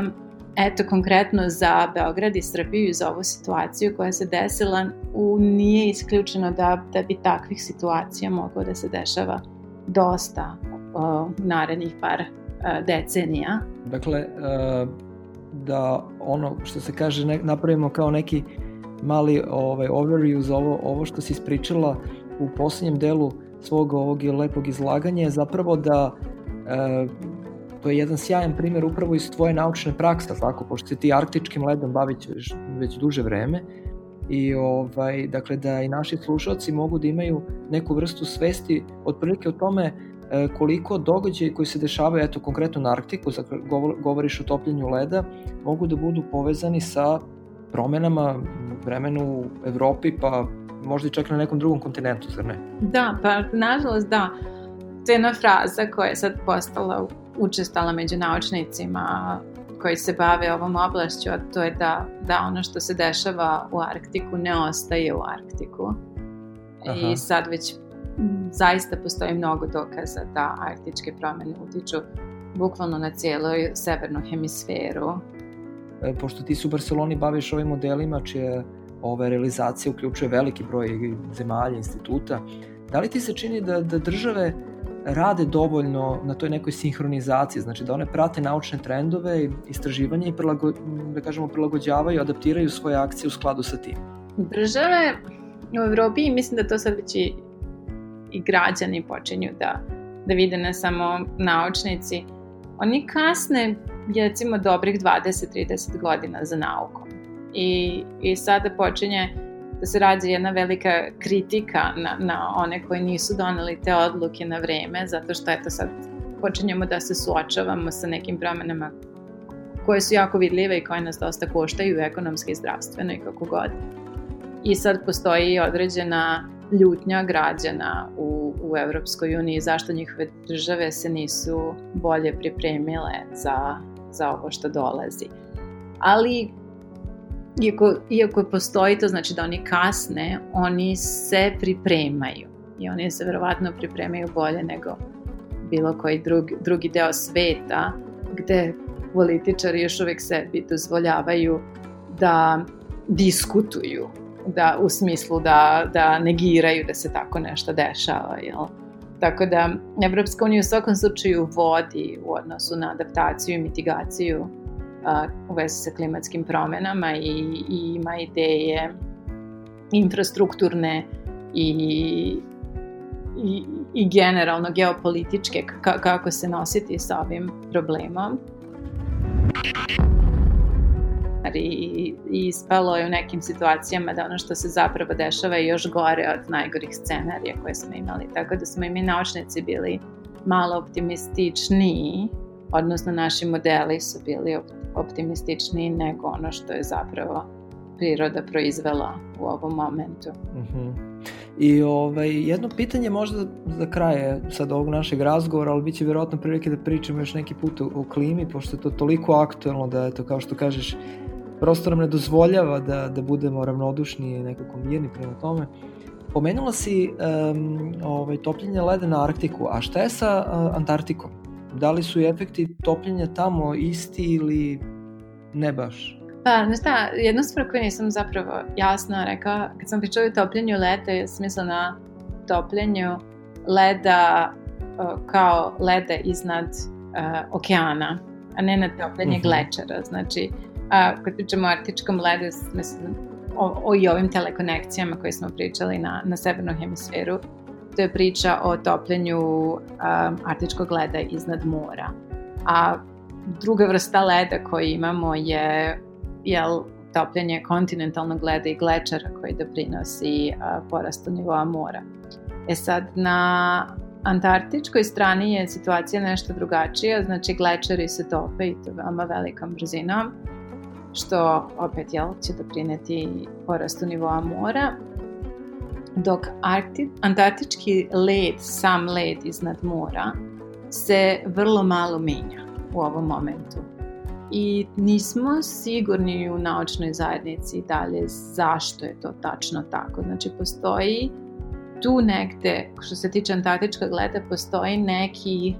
um, eto konkretno za Beograd i Srbiju i za ovu situaciju koja se desila u, nije isključeno da, da bi takvih situacija moglo da se dešava dosta u narednih par uh, decenija. Dakle, uh, da ono što se kaže ne, napravimo kao neki mali ovaj, overview za ovo, ovo što si ispričala u poslednjem delu svog ovog lepog izlaganja je zapravo da e, to je jedan sjajan primer upravo iz tvoje naučne prakse, tako, pošto se ti arktičkim ledom bavić već, već duže vreme i ovaj, dakle da i naši slušalci mogu da imaju neku vrstu svesti otprilike o tome e, koliko događaji koji se dešavaju, eto konkretno na Arktiku, govoriš o topljenju leda, mogu da budu povezani sa promenama vremenu u Evropi, pa možda i čak na nekom drugom kontinentu, zar ne? Da, pa nažalost da. To je jedna fraza koja je sad postala učestala među naučnicima koji se bave ovom oblašću, a to je da, da ono što se dešava u Arktiku ne ostaje u Arktiku. Aha. I sad već zaista postoji mnogo dokaza da arktičke promene utiču bukvalno na cijeloj severnu hemisferu. E, pošto ti se u Barceloni baviš ovim modelima čije ove realizacije uključuje veliki broj zemalja, instituta, da li ti se čini da, da države rade dovoljno na toj nekoj sinhronizaciji, znači da one prate naučne trendove, istraživanje i prilago, da kažemo prilagođavaju, adaptiraju svoje akcije u skladu sa tim. Države u Evropi, mislim da to sad već i, i građani počinju da, da vide ne samo naučnici, oni kasne recimo dobrih 20-30 godina za naukom. I, I sada počinje da se rađa jedna velika kritika na, na one koji nisu doneli te odluke na vreme, zato što eto sad počinjemo da se suočavamo sa nekim promenama koje su jako vidljive i koje nas dosta koštaju ekonomski i zdravstveno i kako god. I sad postoji određena ljutnja građana u, u Evropskoj uniji zašto njihove države se nisu bolje pripremile za, za ovo što dolazi. Ali iako, iako postoji to znači da oni kasne, oni se pripremaju i oni se verovatno pripremaju bolje nego bilo koji drugi, drugi deo sveta gde političari još uvek sebi dozvoljavaju da diskutuju da, u smislu da, da negiraju da se tako nešto dešava. Jel? Tako da Evropska unija u svakom slučaju vodi u odnosu na adaptaciju i mitigaciju u vezi sa klimatskim promenama i, i ima ideje infrastrukturne i, i, i generalno geopolitičke kako se nositi sa ovim problemom. I, i ispalo je u nekim situacijama da ono što se zapravo dešava je još gore od najgorih scenarija koje smo imali. Tako da smo i mi naučnici bili malo optimističniji, odnosno naši modeli su bili optimističniji nego ono što je zapravo priroda proizvela u ovom momentu. Mhm. I ovaj, jedno pitanje možda za kraje sad ovog našeg razgovora, ali bit će vjerojatno prilike da pričamo još neki put o, o klimi, pošto je to toliko aktuelno da, eto, kao što kažeš, prosto nam ne dozvoljava da, da budemo ravnodušni i nekako mirni prema tome. Pomenula si um, ovaj, topljenje leda na Arktiku, a šta je sa uh, Antarktikom? Da li su efekti topljenja tamo isti ili ne baš? Pa, znaš šta, jedna stvar koju nisam zapravo jasno rekao, kad sam pričala o topljenju leda, je smisla na topljenju leda kao leda iznad uh, okeana, a ne na topljenje uh mhm. -huh. glečera. Znači, uh, kad pričamo o artičkom ledu, mislim, o, o i ovim telekonekcijama koje smo pričali na, na severnom hemisferu, to je priča o topljenju um, artičkog leda iznad mora. A druga vrsta leda koju imamo je jel, topljenje kontinentalnog leda i glečera koji doprinosi uh, porastu nivoa mora. E sad, na antarktičkoj strani je situacija nešto drugačija, znači glečeri se tope i to veoma velikom brzinom, što opet jel, će doprineti porastu nivoa mora, dok Arkti, antarktički led, sam led iznad mora, se vrlo malo menja u ovom momentu. I nismo sigurni u naučnoj zajednici dalje zašto je to tačno tako. Znači, postoji tu negde, što se tiče antarktičkog leda, postoji neki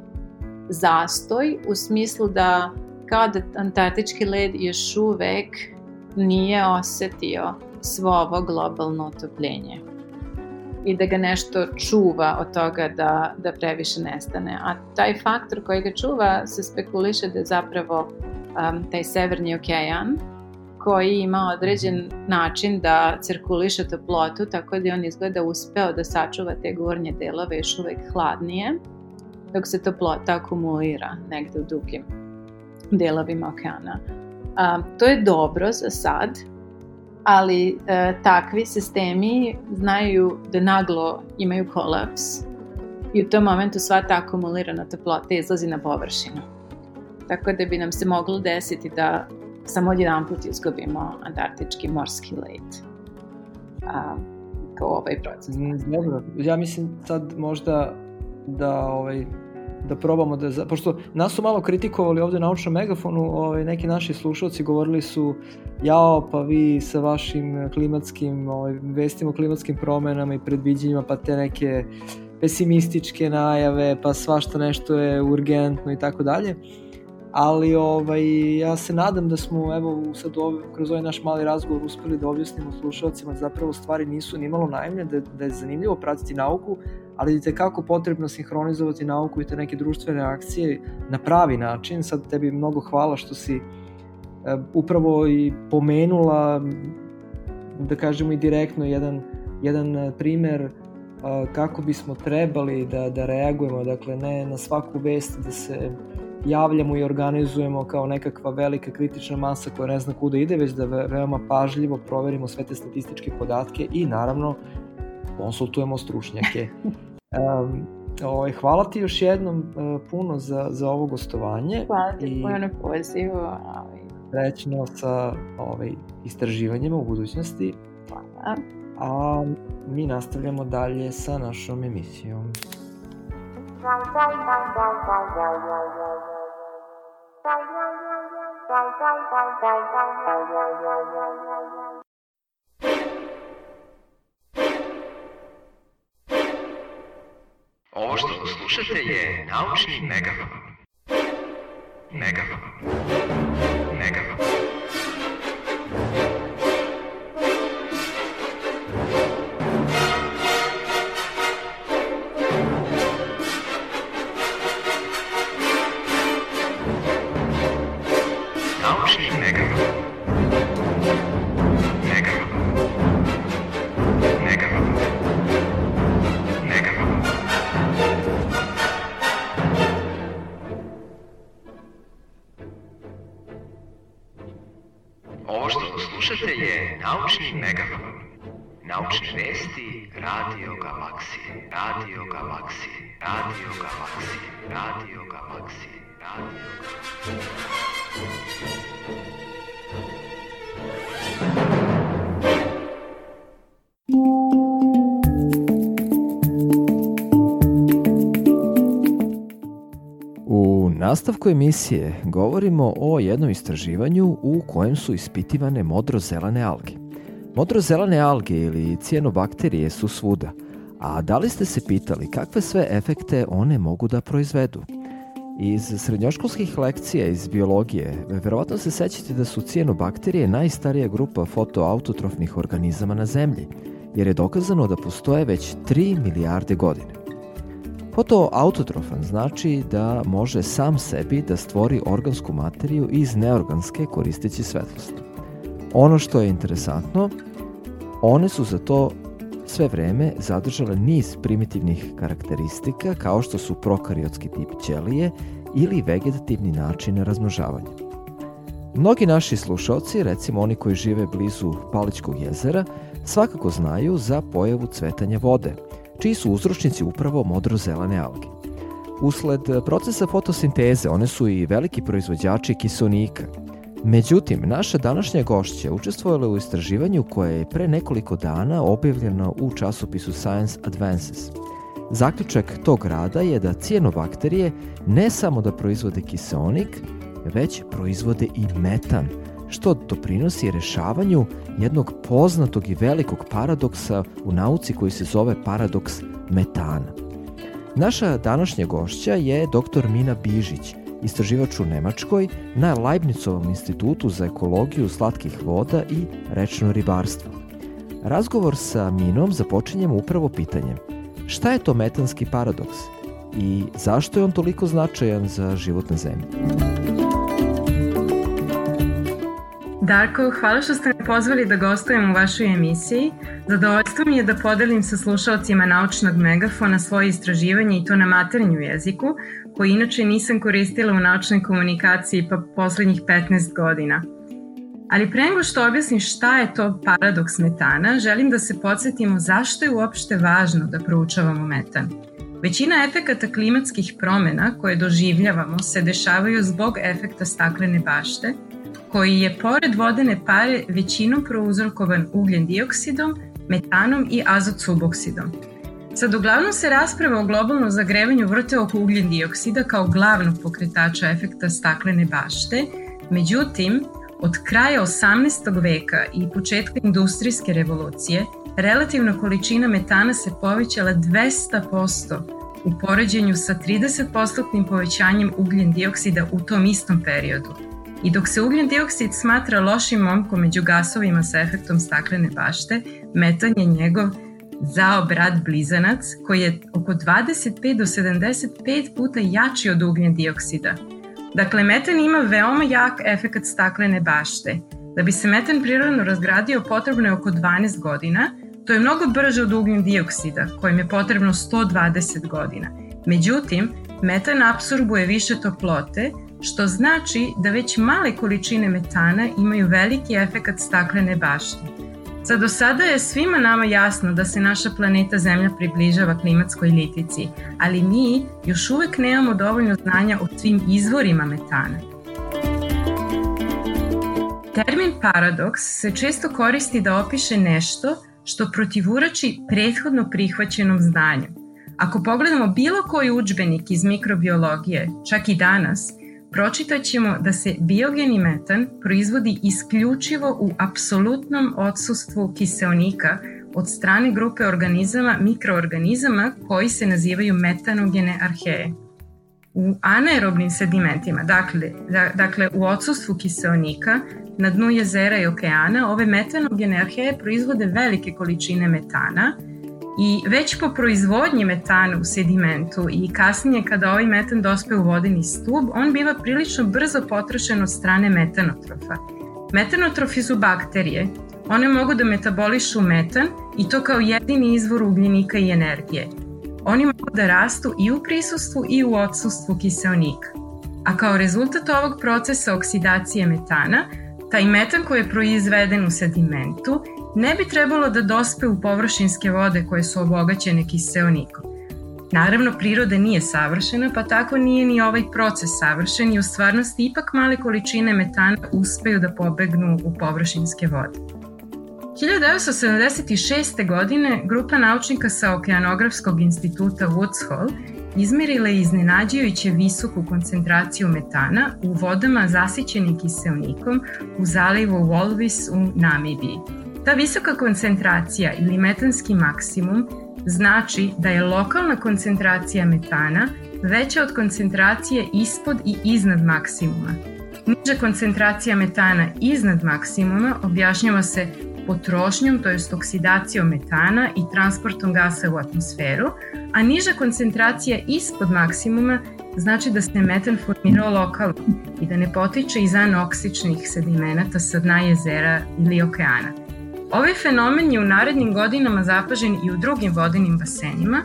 zastoj u smislu da kao da antarktički led još uvek nije osetio svo ovo globalno otopljenje i da ga nešto čuva od toga da, da previše nestane. A taj faktor koji ga čuva se spekuliše da je zapravo um, taj severni okean koji ima određen način da cirkuliše toplotu, tako da je on izgleda uspeo da sačuva te gornje delove još uvek hladnije, dok se toplota akumulira negde u dugim delovima okeana. A, to je dobro za sad, ali e, takvi sistemi znaju da naglo imaju kolaps i u tom momentu sva ta akumulirana toplota izlazi na površinu. Tako da bi nam se moglo desiti da samo odjedan put izgubimo antarktički morski led a, kao ovaj proces. Mm, dobro, ja mislim sad možda da ovaj, da probamo da, pošto nas su malo kritikovali ovde na naučnom megafonu, ovaj, neki naši slušalci govorili su jao, pa vi sa vašim klimatskim, ovaj, vestima o klimatskim promenama i predviđenjima, pa te neke pesimističke najave, pa svašta nešto je urgentno i tako dalje ali ovaj, ja se nadam da smo evo sad ove, kroz ovaj naš mali razgovor uspeli da objasnimo slušalcima da zapravo stvari nisu ni malo naivne, da, da je zanimljivo pratiti nauku, ali da je kako potrebno sinhronizovati nauku i te neke društvene akcije na pravi način. Sad tebi mnogo hvala što si e, upravo i pomenula, da kažemo i direktno, jedan, jedan primer kako bismo trebali da, da reagujemo, dakle ne na svaku vest da se javljamo i organizujemo kao nekakva velika kritična masa koja ne zna kuda ide, već da veoma pažljivo proverimo sve te statističke podatke i naravno konsultujemo stručnjake. Um, ovaj, hvala ti još jednom uh, puno za, za ovo gostovanje. Hvala ti i puno na pozivu. Ovaj. Srećno sa ovaj, istraživanjima u budućnosti. Hvala. A mi nastavljamo dalje sa našom emisijom. Ovo što slušate je naučni megafon. Megafon. Megafon. Nastavku emisije govorimo o jednom istraživanju u kojem su ispitivane modrozelene alge. Modrozelene alge ili cijenobakterije su svuda, a da li ste se pitali kakve sve efekte one mogu da proizvedu? Iz srednjoškolskih lekcija iz biologije, verovatno se sećate da su cijenobakterije najstarija grupa fotoautotrofnih organizama na Zemlji, jer je dokazano da postoje već 3 milijarde godine. Fotoautotrofan znači da može sam sebi da stvori organsku materiju iz neorganske koristeći svetlost. Ono što je interesantno, one su za to sve vreme zadržale niz primitivnih karakteristika kao što su prokariotski tip ćelije ili vegetativni način razmnožavanja. Mnogi naši slušalci, recimo oni koji žive blizu Palićkog jezera, svakako znaju za pojavu cvetanja vode, čiji su uzročnici upravo modrozelene alge. Usled procesa fotosinteze one su i veliki proizvođači kiselnika. Međutim, naša današnja gošća učestvovala u istraživanju koje je pre nekoliko dana objavljeno u časopisu Science Advances. Zaključak tog rada je da cijenobakterije ne samo da proizvode kiseonik, već proizvode i metan, što doprinosi rešavanju jednog poznatog i velikog paradoksa u nauci koji se zove paradoks metana. Naša današnja gošća je dr. Mina Bižić, istraživač u Nemačkoj na Leibnicovom institutu za ekologiju slatkih voda i rečno ribarstvo. Razgovor sa Minom započinjemo upravo pitanjem šta je to metanski paradoks i zašto je on toliko značajan za život na zemlji? Darko, hvala što ste me pozvali da gostujem u vašoj emisiji. Zadovoljstvo mi je da podelim sa slušalcima naučnog megafona svoje istraživanje i to na maternju jeziku, koji inače nisam koristila u naučnoj komunikaciji pa poslednjih 15 godina. Ali pre nego što objasnim šta je to paradoks metana, želim da se podsjetimo zašto je uopšte važno da proučavamo metan. Većina efekata klimatskih promena koje doživljavamo se dešavaju zbog efekta staklene bašte, koji je pored vodene pare većinom prouzrokovan ugljen dioksidom, metanom i azot suboksidom. Sad, uglavnom se rasprava o globalnom zagrevanju vrte oko ugljen dioksida kao glavnog pokretača efekta staklene bašte, međutim, od kraja 18. veka i početka industrijske revolucije, relativna količina metana se povećala 200% u poređenju sa 30% povećanjem ugljen dioksida u tom istom periodu. I dok se ugljen dioksid smatra lošim momkom među gasovima sa efektom staklene bašte, metan je njegov zao brat blizanac koji je oko 25 do 75 puta jači od ugljen dioksida. Dakle, metan ima veoma jak efekat staklene bašte. Da bi se metan prirodno razgradio potrebno je oko 12 godina, to je mnogo brže od ugljen dioksida, kojim je potrebno 120 godina. Međutim, metan absorbuje više toplote, što znači da već male količine metana imaju veliki efekat staklene bašte. Za do sada je svima nama jasno da se naša planeta Zemlja približava klimatskoj litici, ali mi još uvek nemamo dovoljno znanja o svim izvorima metana. Termin paradoks se često koristi da opiše nešto što protivurači prethodno prihvaćenom znanju. Ako pogledamo bilo koji učbenik iz mikrobiologije, čak i danas, pročitat ćemo da se biogeni metan proizvodi isključivo u apsolutnom odsustvu kiseonika od strane grupe organizama, mikroorganizama koji se nazivaju metanogene arheje. U anaerobnim sedimentima, dakle, da, dakle u odsustvu kiseonika, na dnu jezera i okeana, ove metanogene arheje proizvode velike količine metana, I već po proizvodnji metana u sedimentu i kasnije kada ovaj metan dospe u vodeni stub, on biva prilično brzo potrošen od strane metanotrofa. Metanotrofi su bakterije. One mogu da metabolišu metan i to kao jedini izvor ugljenika i energije. Oni mogu da rastu i u prisustvu i u odsustvu kiseonika. A kao rezultat ovog procesa oksidacije metana, taj metan koji je proizveden u sedimentu ne bi trebalo da dospe u površinske vode koje su obogaćene kiseonikom. Naravno, priroda nije savršena, pa tako nije ni ovaj proces savršen i u stvarnosti ipak male količine metana uspeju da pobegnu u površinske vode. 1976. godine grupa naučnika sa Okeanografskog instituta Woods Hole izmerila je iznenađajuće visoku koncentraciju metana u vodama zasićenim kiselnikom u zalivu Walvis u Namibiji. Ta visoka koncentracija ili metanski maksimum znači da je lokalna koncentracija metana veća od koncentracije ispod i iznad maksimuma. Niža koncentracija metana iznad maksimuma objašnjava se potrošnjom, to jest oksidacijom metana i transportom gasa u atmosferu, a niža koncentracija ispod maksimuma znači da se metan formirao lokalno i da ne potiče iz anoksičnih sedimenata sa dna jezera ili okeana. Ovaj fenomen je u narednim godinama zapažen i u drugim vodenim basenima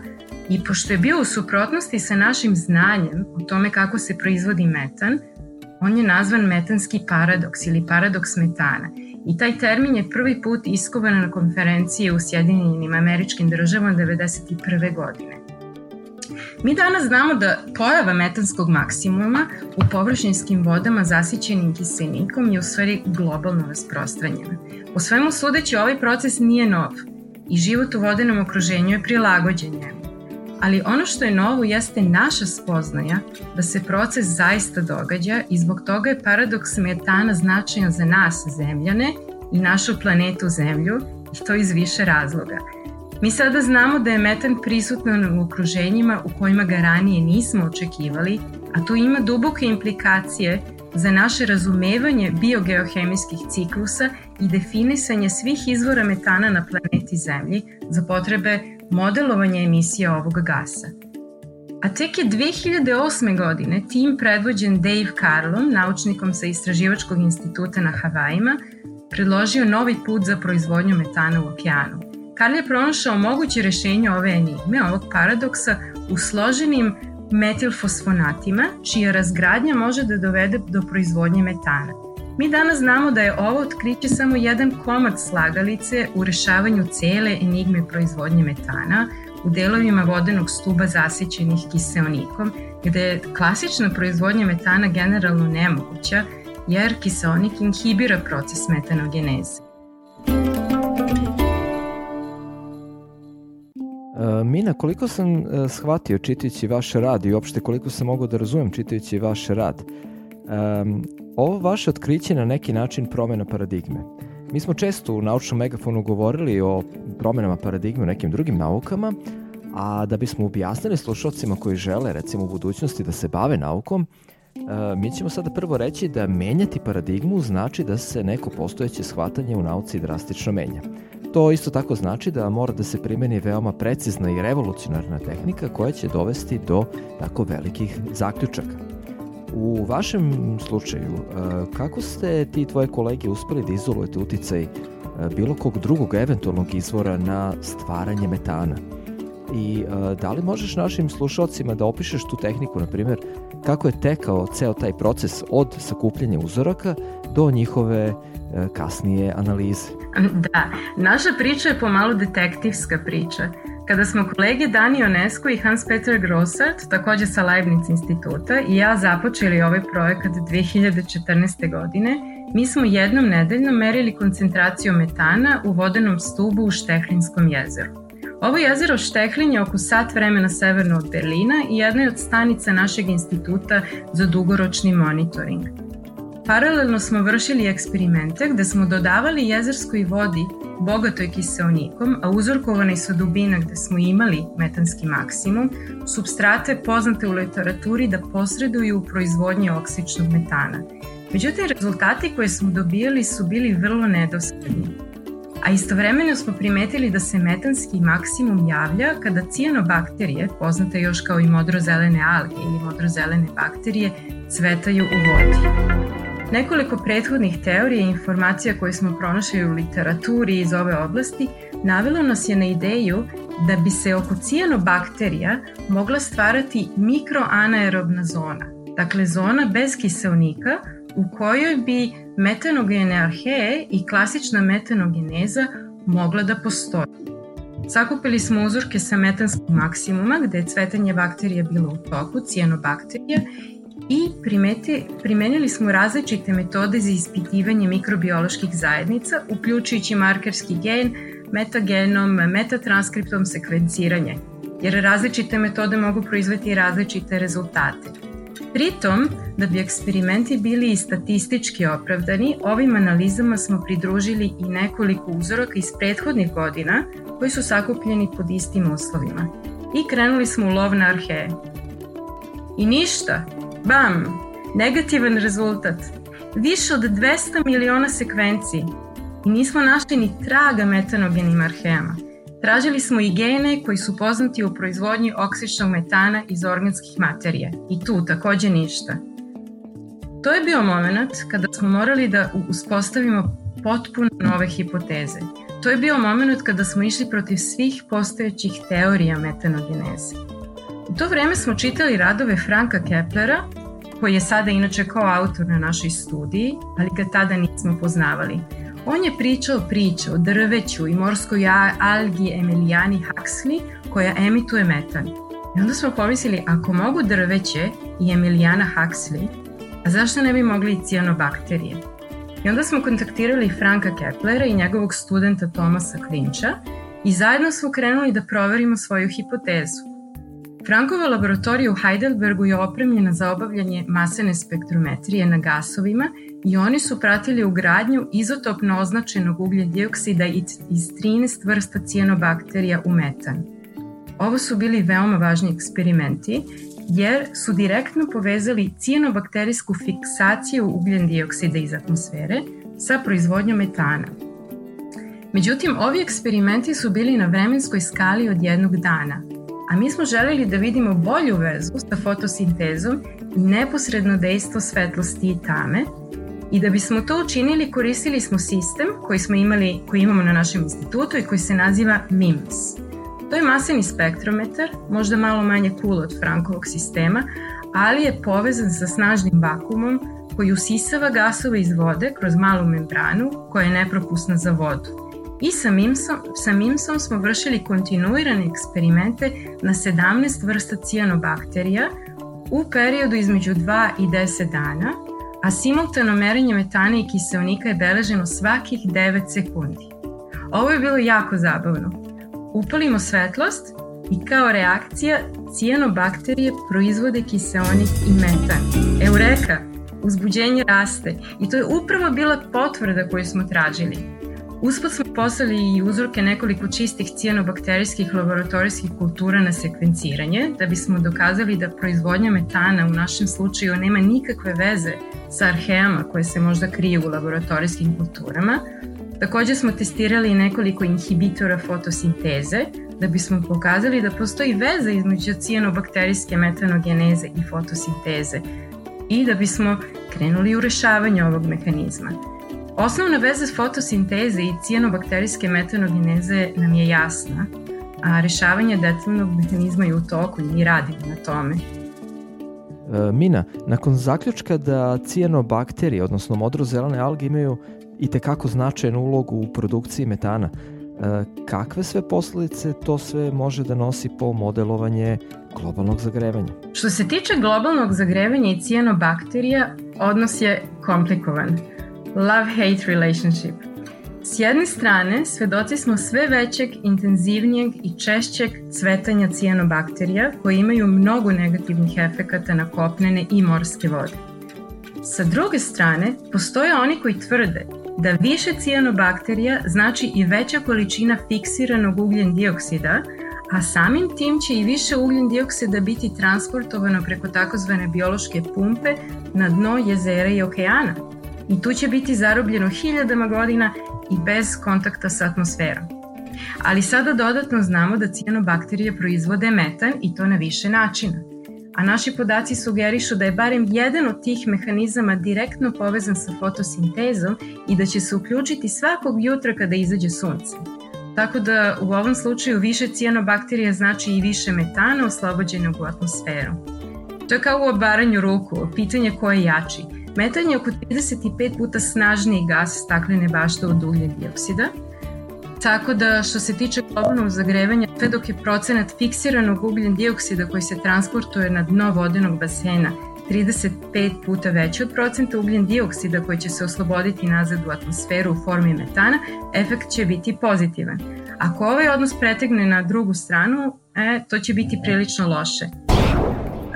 i pošto je bio u suprotnosti sa našim znanjem o tome kako se proizvodi metan, on je nazvan metanski paradoks ili paradoks metana. I taj termin je prvi put iskovan na konferenciji u Sjedinjenim američkim državama 1991. godine. Mi danas znamo da pojava metanskog maksimuma u površinskim vodama zasićenim kisenikom je u stvari globalno rasprostranjena. Po svemu sudeći ovaj proces nije nov i život u vodenom okruženju je prilagođen njemu. Ali ono što je novo jeste naša spoznaja da se proces zaista događa i zbog toga je paradoks metana značajan za nas, zemljane, i našu planetu Zemlju, i to iz više razloga – Mi sada znamo da je metan prisutan u okruženjima u kojima ga ranije nismo očekivali, a tu ima duboke implikacije za naše razumevanje biogeohemijskih ciklusa i definisanje svih izvora metana na planeti Zemlji za potrebe modelovanja emisija ovog gasa. A tek je 2008. godine tim predvođen Dave Carlon, naučnikom sa Istraživačkog instituta na Havajima, predložio novi put za proizvodnju metana u okeanu. Karl je pronašao moguće rešenje ove enigme, ovog paradoksa, u složenim metilfosfonatima, čija razgradnja može da dovede do proizvodnje metana. Mi danas znamo da je ovo otkriće samo jedan komad slagalice u rešavanju cele enigme proizvodnje metana u delovima vodenog stuba zasićenih kiseonikom, gde je klasična proizvodnja metana generalno nemoguća, jer kiseonik inhibira proces metanogeneze. Mina, koliko sam e, shvatio čitajući vaš rad i uopšte koliko sam mogao da razumem čitajući vaš rad, um, ovo vaše otkriće na neki način promena paradigme. Mi smo često u naučnom megafonu govorili o promenama paradigme u nekim drugim naukama, a da bismo objasnili slušalcima koji žele recimo u budućnosti da se bave naukom, mi ćemo sada prvo reći da menjati paradigmu znači da se neko postojeće shvatanje u nauci drastično menja. To isto tako znači da mora da se primeni veoma precizna i revolucionarna tehnika koja će dovesti do tako velikih zaključaka. U vašem slučaju, kako ste ti tvoje kolege uspeli da izolujete uticaj bilo kog drugog eventualnog izvora na stvaranje metana? I da li možeš našim slušalcima da opišeš tu tehniku, na primjer, kako je tekao ceo taj proces od sakupljanja uzoraka do njihove e, kasnije analize. Da, naša priča je pomalo detektivska priča. Kada smo kolege Dani Onesko i Hans-Peter Grossart, takođe sa Leibniz instituta, i ja započeli ovaj projekat 2014. godine, mi smo jednom nedeljno merili koncentraciju metana u vodenom stubu u Štehlinskom jezeru. Ovo jezero Štehlin je oko sat vremena severno od Berlina i jedna je od stanica našeg instituta za dugoročni monitoring. Paralelno smo vršili eksperimente gde smo dodavali jezerskoj vodi bogatoj kiseonikom, a uzorkovani su dubina gde smo imali metanski maksimum, substrate poznate u literaturi da posreduju u proizvodnji oksičnog metana. Međutim, rezultati koje smo dobijali su bili vrlo nedosledni a istovremeno smo primetili da se metanski maksimum javlja kada cijanobakterije, poznate još kao i modrozelene alge ili modrozelene bakterije, cvetaju u vodi. Nekoliko prethodnih teorija i informacija koje smo pronašli u literaturi iz ove oblasti navelo nas je na ideju da bi se oko cijanobakterija mogla stvarati mikroanaerobna zona, dakle zona bez kiselnika u kojoj bi metanogene arheje i klasična metanogeneza mogla da postoji. Sakupili smo uzorke sa metanskog maksimuma gde je cvetanje bakterija bilo u toku, cijanobakterija, i primeti, primenili smo različite metode za ispitivanje mikrobioloških zajednica, uključujući markerski gen, metagenom, metatranskriptom sekvenciranje, jer različite metode mogu proizveti različite rezultate. Pritom, da bi eksperimenti bili i statistički opravdani, ovim analizama smo pridružili i nekoliko uzoraka iz prethodnih godina koji su sakupljeni pod istim uslovima. I krenuli smo u lov na arheje. I ništa, bam, negativan rezultat. Više od 200 miliona sekvenciji i nismo našli ni traga metanogenim arhejama. Tražili smo i gene koji su poznati u proizvodnji oksičnog metana iz organskih materija. I tu takođe ništa. To je bio moment kada smo morali da uspostavimo potpuno nove hipoteze. To je bio moment kada smo išli protiv svih postojećih teorija metanogeneze. To vreme smo čitali radove Franka Keplera, koji je sada inače kao autor na našoj studiji, ali ga tada nismo poznavali. On je pričao priče o drveću i morskoj algi Emilijani Huxley koja emituje metan. I onda smo pomislili, ako mogu drveće i Emilijana Huxley, a zašto ne bi mogli i cijanobakterije? I onda smo kontaktirali Franka Keplera i njegovog studenta Tomasa Klinča i zajedno smo krenuli da proverimo svoju hipotezu. Frankova laboratorija u Heidelbergu je opremljena za obavljanje masene spektrometrije na gasovima i oni su pratili ugradnju izotopno označenog ugljen dioksida iz 13 vrsta cijanobakterija u metan. Ovo su bili veoma važni eksperimenti jer su direktno povezali cijenobakterijsku fiksaciju ugljen dioksida iz atmosfere sa proizvodnjom metana. Međutim, ovi eksperimenti su bili na vremenskoj skali od jednog dana, a mi smo želeli da vidimo bolju vezu sa fotosintezom i neposredno dejstvo svetlosti i tame, I da bismo to učinili, koristili smo sistem koji smo imali, koji imamo na našem institutu i koji se naziva MIMS. To je maseni spektrometar, možda malo manje cool od Frankovog sistema, ali je povezan sa snažnim vakumom koji usisava gasove iz vode kroz malu membranu koja je nepropusna za vodu. I sa MIMSom, sa MIMSom smo vršili kontinuirane eksperimente na 17 vrsta cijanobakterija u periodu između 2 i 10 dana, a simultano merenje metana i kiselnika je beleženo svakih 9 sekundi. Ovo je bilo jako zabavno. Upalimo svetlost i kao reakcija cijanobakterije proizvode kiseonik i metan. Eureka! Uzbuđenje raste i to je upravo bila potvrda koju smo tražili. Uspod smo poslali i uzorke nekoliko čistih cijanobakterijskih laboratorijskih kultura na sekvenciranje, da bismo dokazali da proizvodnja metana u našem slučaju nema nikakve veze sa arheama koje se možda kriju u laboratorijskim kulturama. Takođe smo testirali nekoliko inhibitora fotosinteze, da bismo pokazali da postoji veza između cijanobakterijske metanogeneze i fotosinteze i da bismo krenuli u rešavanje ovog mehanizma. Osnovna veza fotosinteze i cijanobakterijske metanogeneze nam je jasna, a rešavanje detaljnog mehanizma je u toku i radimo na tome. E, Mina, nakon zaključka da cijanobakterije, odnosno modrozelene alge, imaju i tekako značajnu ulogu u produkciji metana, e, kakve sve posledice to sve može da nosi po modelovanje globalnog zagrevanja? Što se tiče globalnog zagrevanja i cijanobakterija, odnos je komplikovan love-hate relationship. S jedne strane, svedoci smo sve većeg, intenzivnijeg i češćeg cvetanja cijanobakterija koji imaju mnogo negativnih efekata na kopnene i morske vode. Sa druge strane, postoje oni koji tvrde da više cijanobakterija znači i veća količina fiksiranog ugljen dioksida, a samim tim će i više ugljen dioksida biti transportovano preko takozvane biološke pumpe na dno jezera i okeana – i tu će biti zarobljeno hiljadama godina i bez kontakta sa atmosferom. Ali sada dodatno znamo da cijanobakterije proizvode metan i to na više načina. A naši podaci sugerišu da je barem jedan od tih mehanizama direktno povezan sa fotosintezom i da će se uključiti svakog jutra kada izađe sunce. Tako da u ovom slučaju više cijanobakterija znači i više metana oslobođenog u atmosferu. To je kao u obaranju ruku, pitanje ko je jači – Metan je oko 35 puta snažniji gas staklene bašte od ugljen dioksida, tako da što se tiče globalnog zagrevanja, sve dok je procenat fiksiranog ugljen dioksida koji se transportuje na dno vodenog basena 35 puta veći od procenta ugljen dioksida koji će se osloboditi nazad u atmosferu u formi metana, efekt će biti pozitivan. Ako ovaj odnos pretegne na drugu stranu, e, to će biti prilično loše.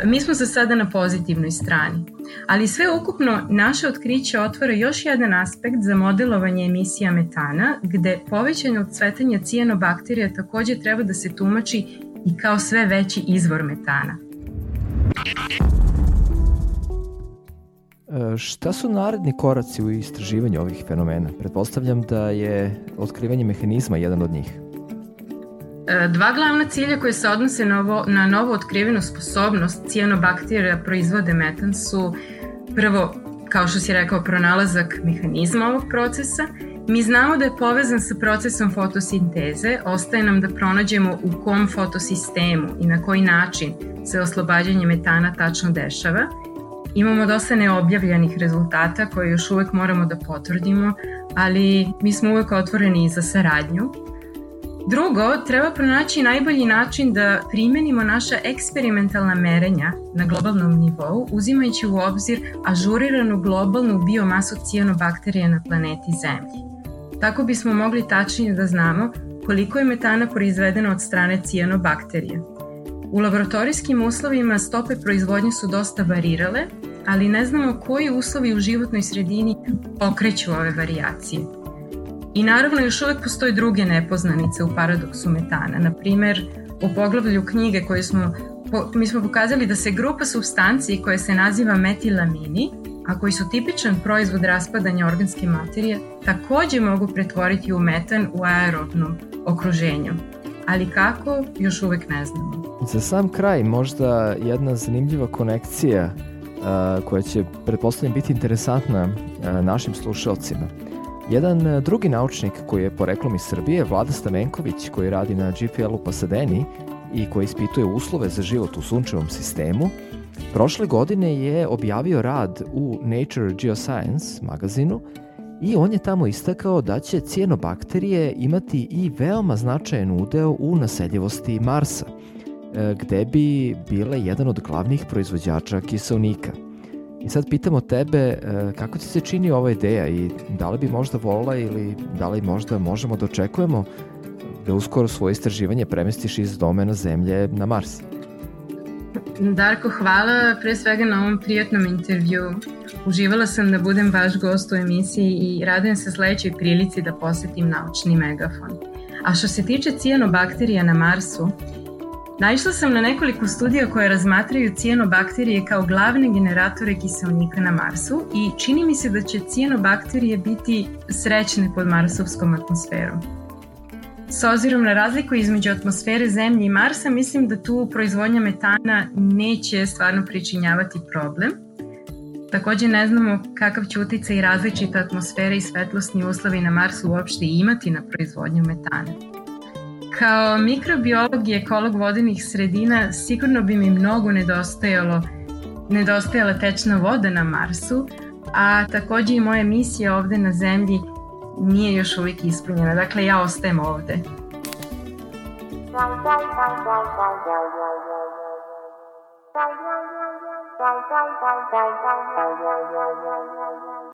Mi smo za sada na pozitivnoj strani, ali sve ukupno naše otkriće otvara još jedan aspekt za modelovanje emisija metana, gde povećanje cvetanja cijanobakterija takođe treba da se tumači i kao sve veći izvor metana. E, šta su naredni koraci u istraživanju ovih fenomena? Pretpostavljam da je otkrivanje mehanizma jedan od njih. E, dva glavna cilja koje se odnose na, ovo, na novo otkrivenu sposobnost cijanobakterija proizvode metan su prvo, kao što si rekao, pronalazak mehanizma ovog procesa. Mi znamo da je povezan sa procesom fotosinteze, ostaje nam da pronađemo u kom fotosistemu i na koji način se oslobađanje metana tačno dešava. Imamo dosta neobjavljanih rezultata koje još uvek moramo da potvrdimo, ali mi smo uvek otvoreni za saradnju. Drugo, treba pronaći najbolji način da primenimo naša eksperimentalna merenja na globalnom nivou, uzimajući u obzir ažuriranu globalnu biomasu cijanobakterija na planeti Zemlji. Tako bismo mogli tačnije da znamo koliko je metana proizvedeno od strane cijanobakterija. U laboratorijskim uslovima stope proizvodnje su dosta varirale, ali ne znamo koji uslovi u životnoj sredini okreću ove varijacije. I naravno još uvek postoje druge nepoznanice u paradoksu metana. Na primer, u poglavlju knjige koje smo po, mi smo pokazali da se grupa substanciji koja se naziva metilamini, a koji su tipičan proizvod raspadanja organske materije, takođe mogu pretvoriti u metan u aerobnom okruženju. Ali kako, još uvek ne znamo. Za sam kraj možda jedna zanimljiva konekcija uh, koja će, pretpostavljam, biti interesantna uh, našim slušalcima. Jedan uh, drugi naučnik koji je poreklom iz Srbije, Vlada Stamenković, koji radi na GPL-u Pasadeni i koji ispituje uslove za život u sunčevom sistemu, prošle godine je objavio rad u Nature Geoscience magazinu i on je tamo istakao da će cijenobakterije imati i veoma značajan udeo u naseljivosti Marsa, e, gde bi bile jedan od glavnih proizvođača kiselnika. I sad pitamo tebe e, kako ti se čini ova ideja i da li bi možda volila ili da li možda možemo da očekujemo da uskoro svoje istraživanje premestiš iz domena Zemlje na Mars? Darko, hvala pre svega na ovom prijatnom intervju. Uživala sam da budem vaš gost u emisiji i radujem se sledećoj prilici da posetim naučni megafon. A što se tiče cijanobakterija na Marsu, Naišla sam na nekoliko studija koje razmatraju cijanobakterije kao glavne generatore kiselnika na Marsu i čini mi se da će cijanobakterije biti srećne pod marsovskom atmosferom. S ozirom na razliku između atmosfere Zemlje i Marsa, mislim da tu proizvodnja metana neće stvarno pričinjavati problem. Takođe ne znamo kakav će utica i različita atmosfera i svetlosni uslovi na Marsu uopšte imati na proizvodnju metana. Kao mikrobiolog i ekolog vodenih sredina sigurno bi mi mnogo nedostajalo nedostajala tečna voda na Marsu, a takođe i moja misija ovde na Zemlji nije još uvijek ispunjena. Dakle, ja ostajem ovde. Ovo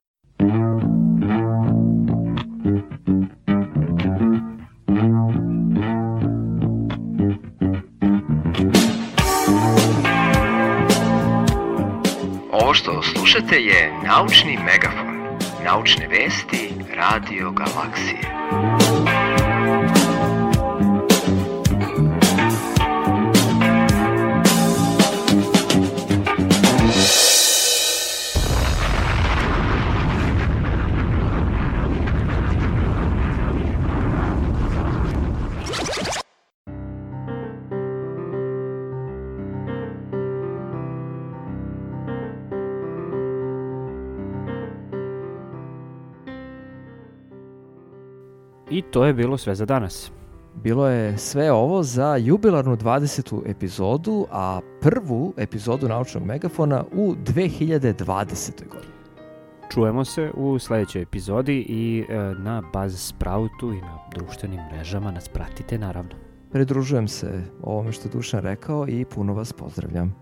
što slušate je Naučni megafon. Naučne vesti Radio Galaksije. To je bilo sve za danas. Bilo je sve ovo za jubilarnu 20. epizodu, a prvu epizodu Naučnog megafona u 2020. godini. Čujemo se u sledećoj epizodi i e, na Buzzsproutu i na društvenim mrežama nas pratite naravno. Pridružujem se ovome što Dušan rekao i puno vas pozdravljam.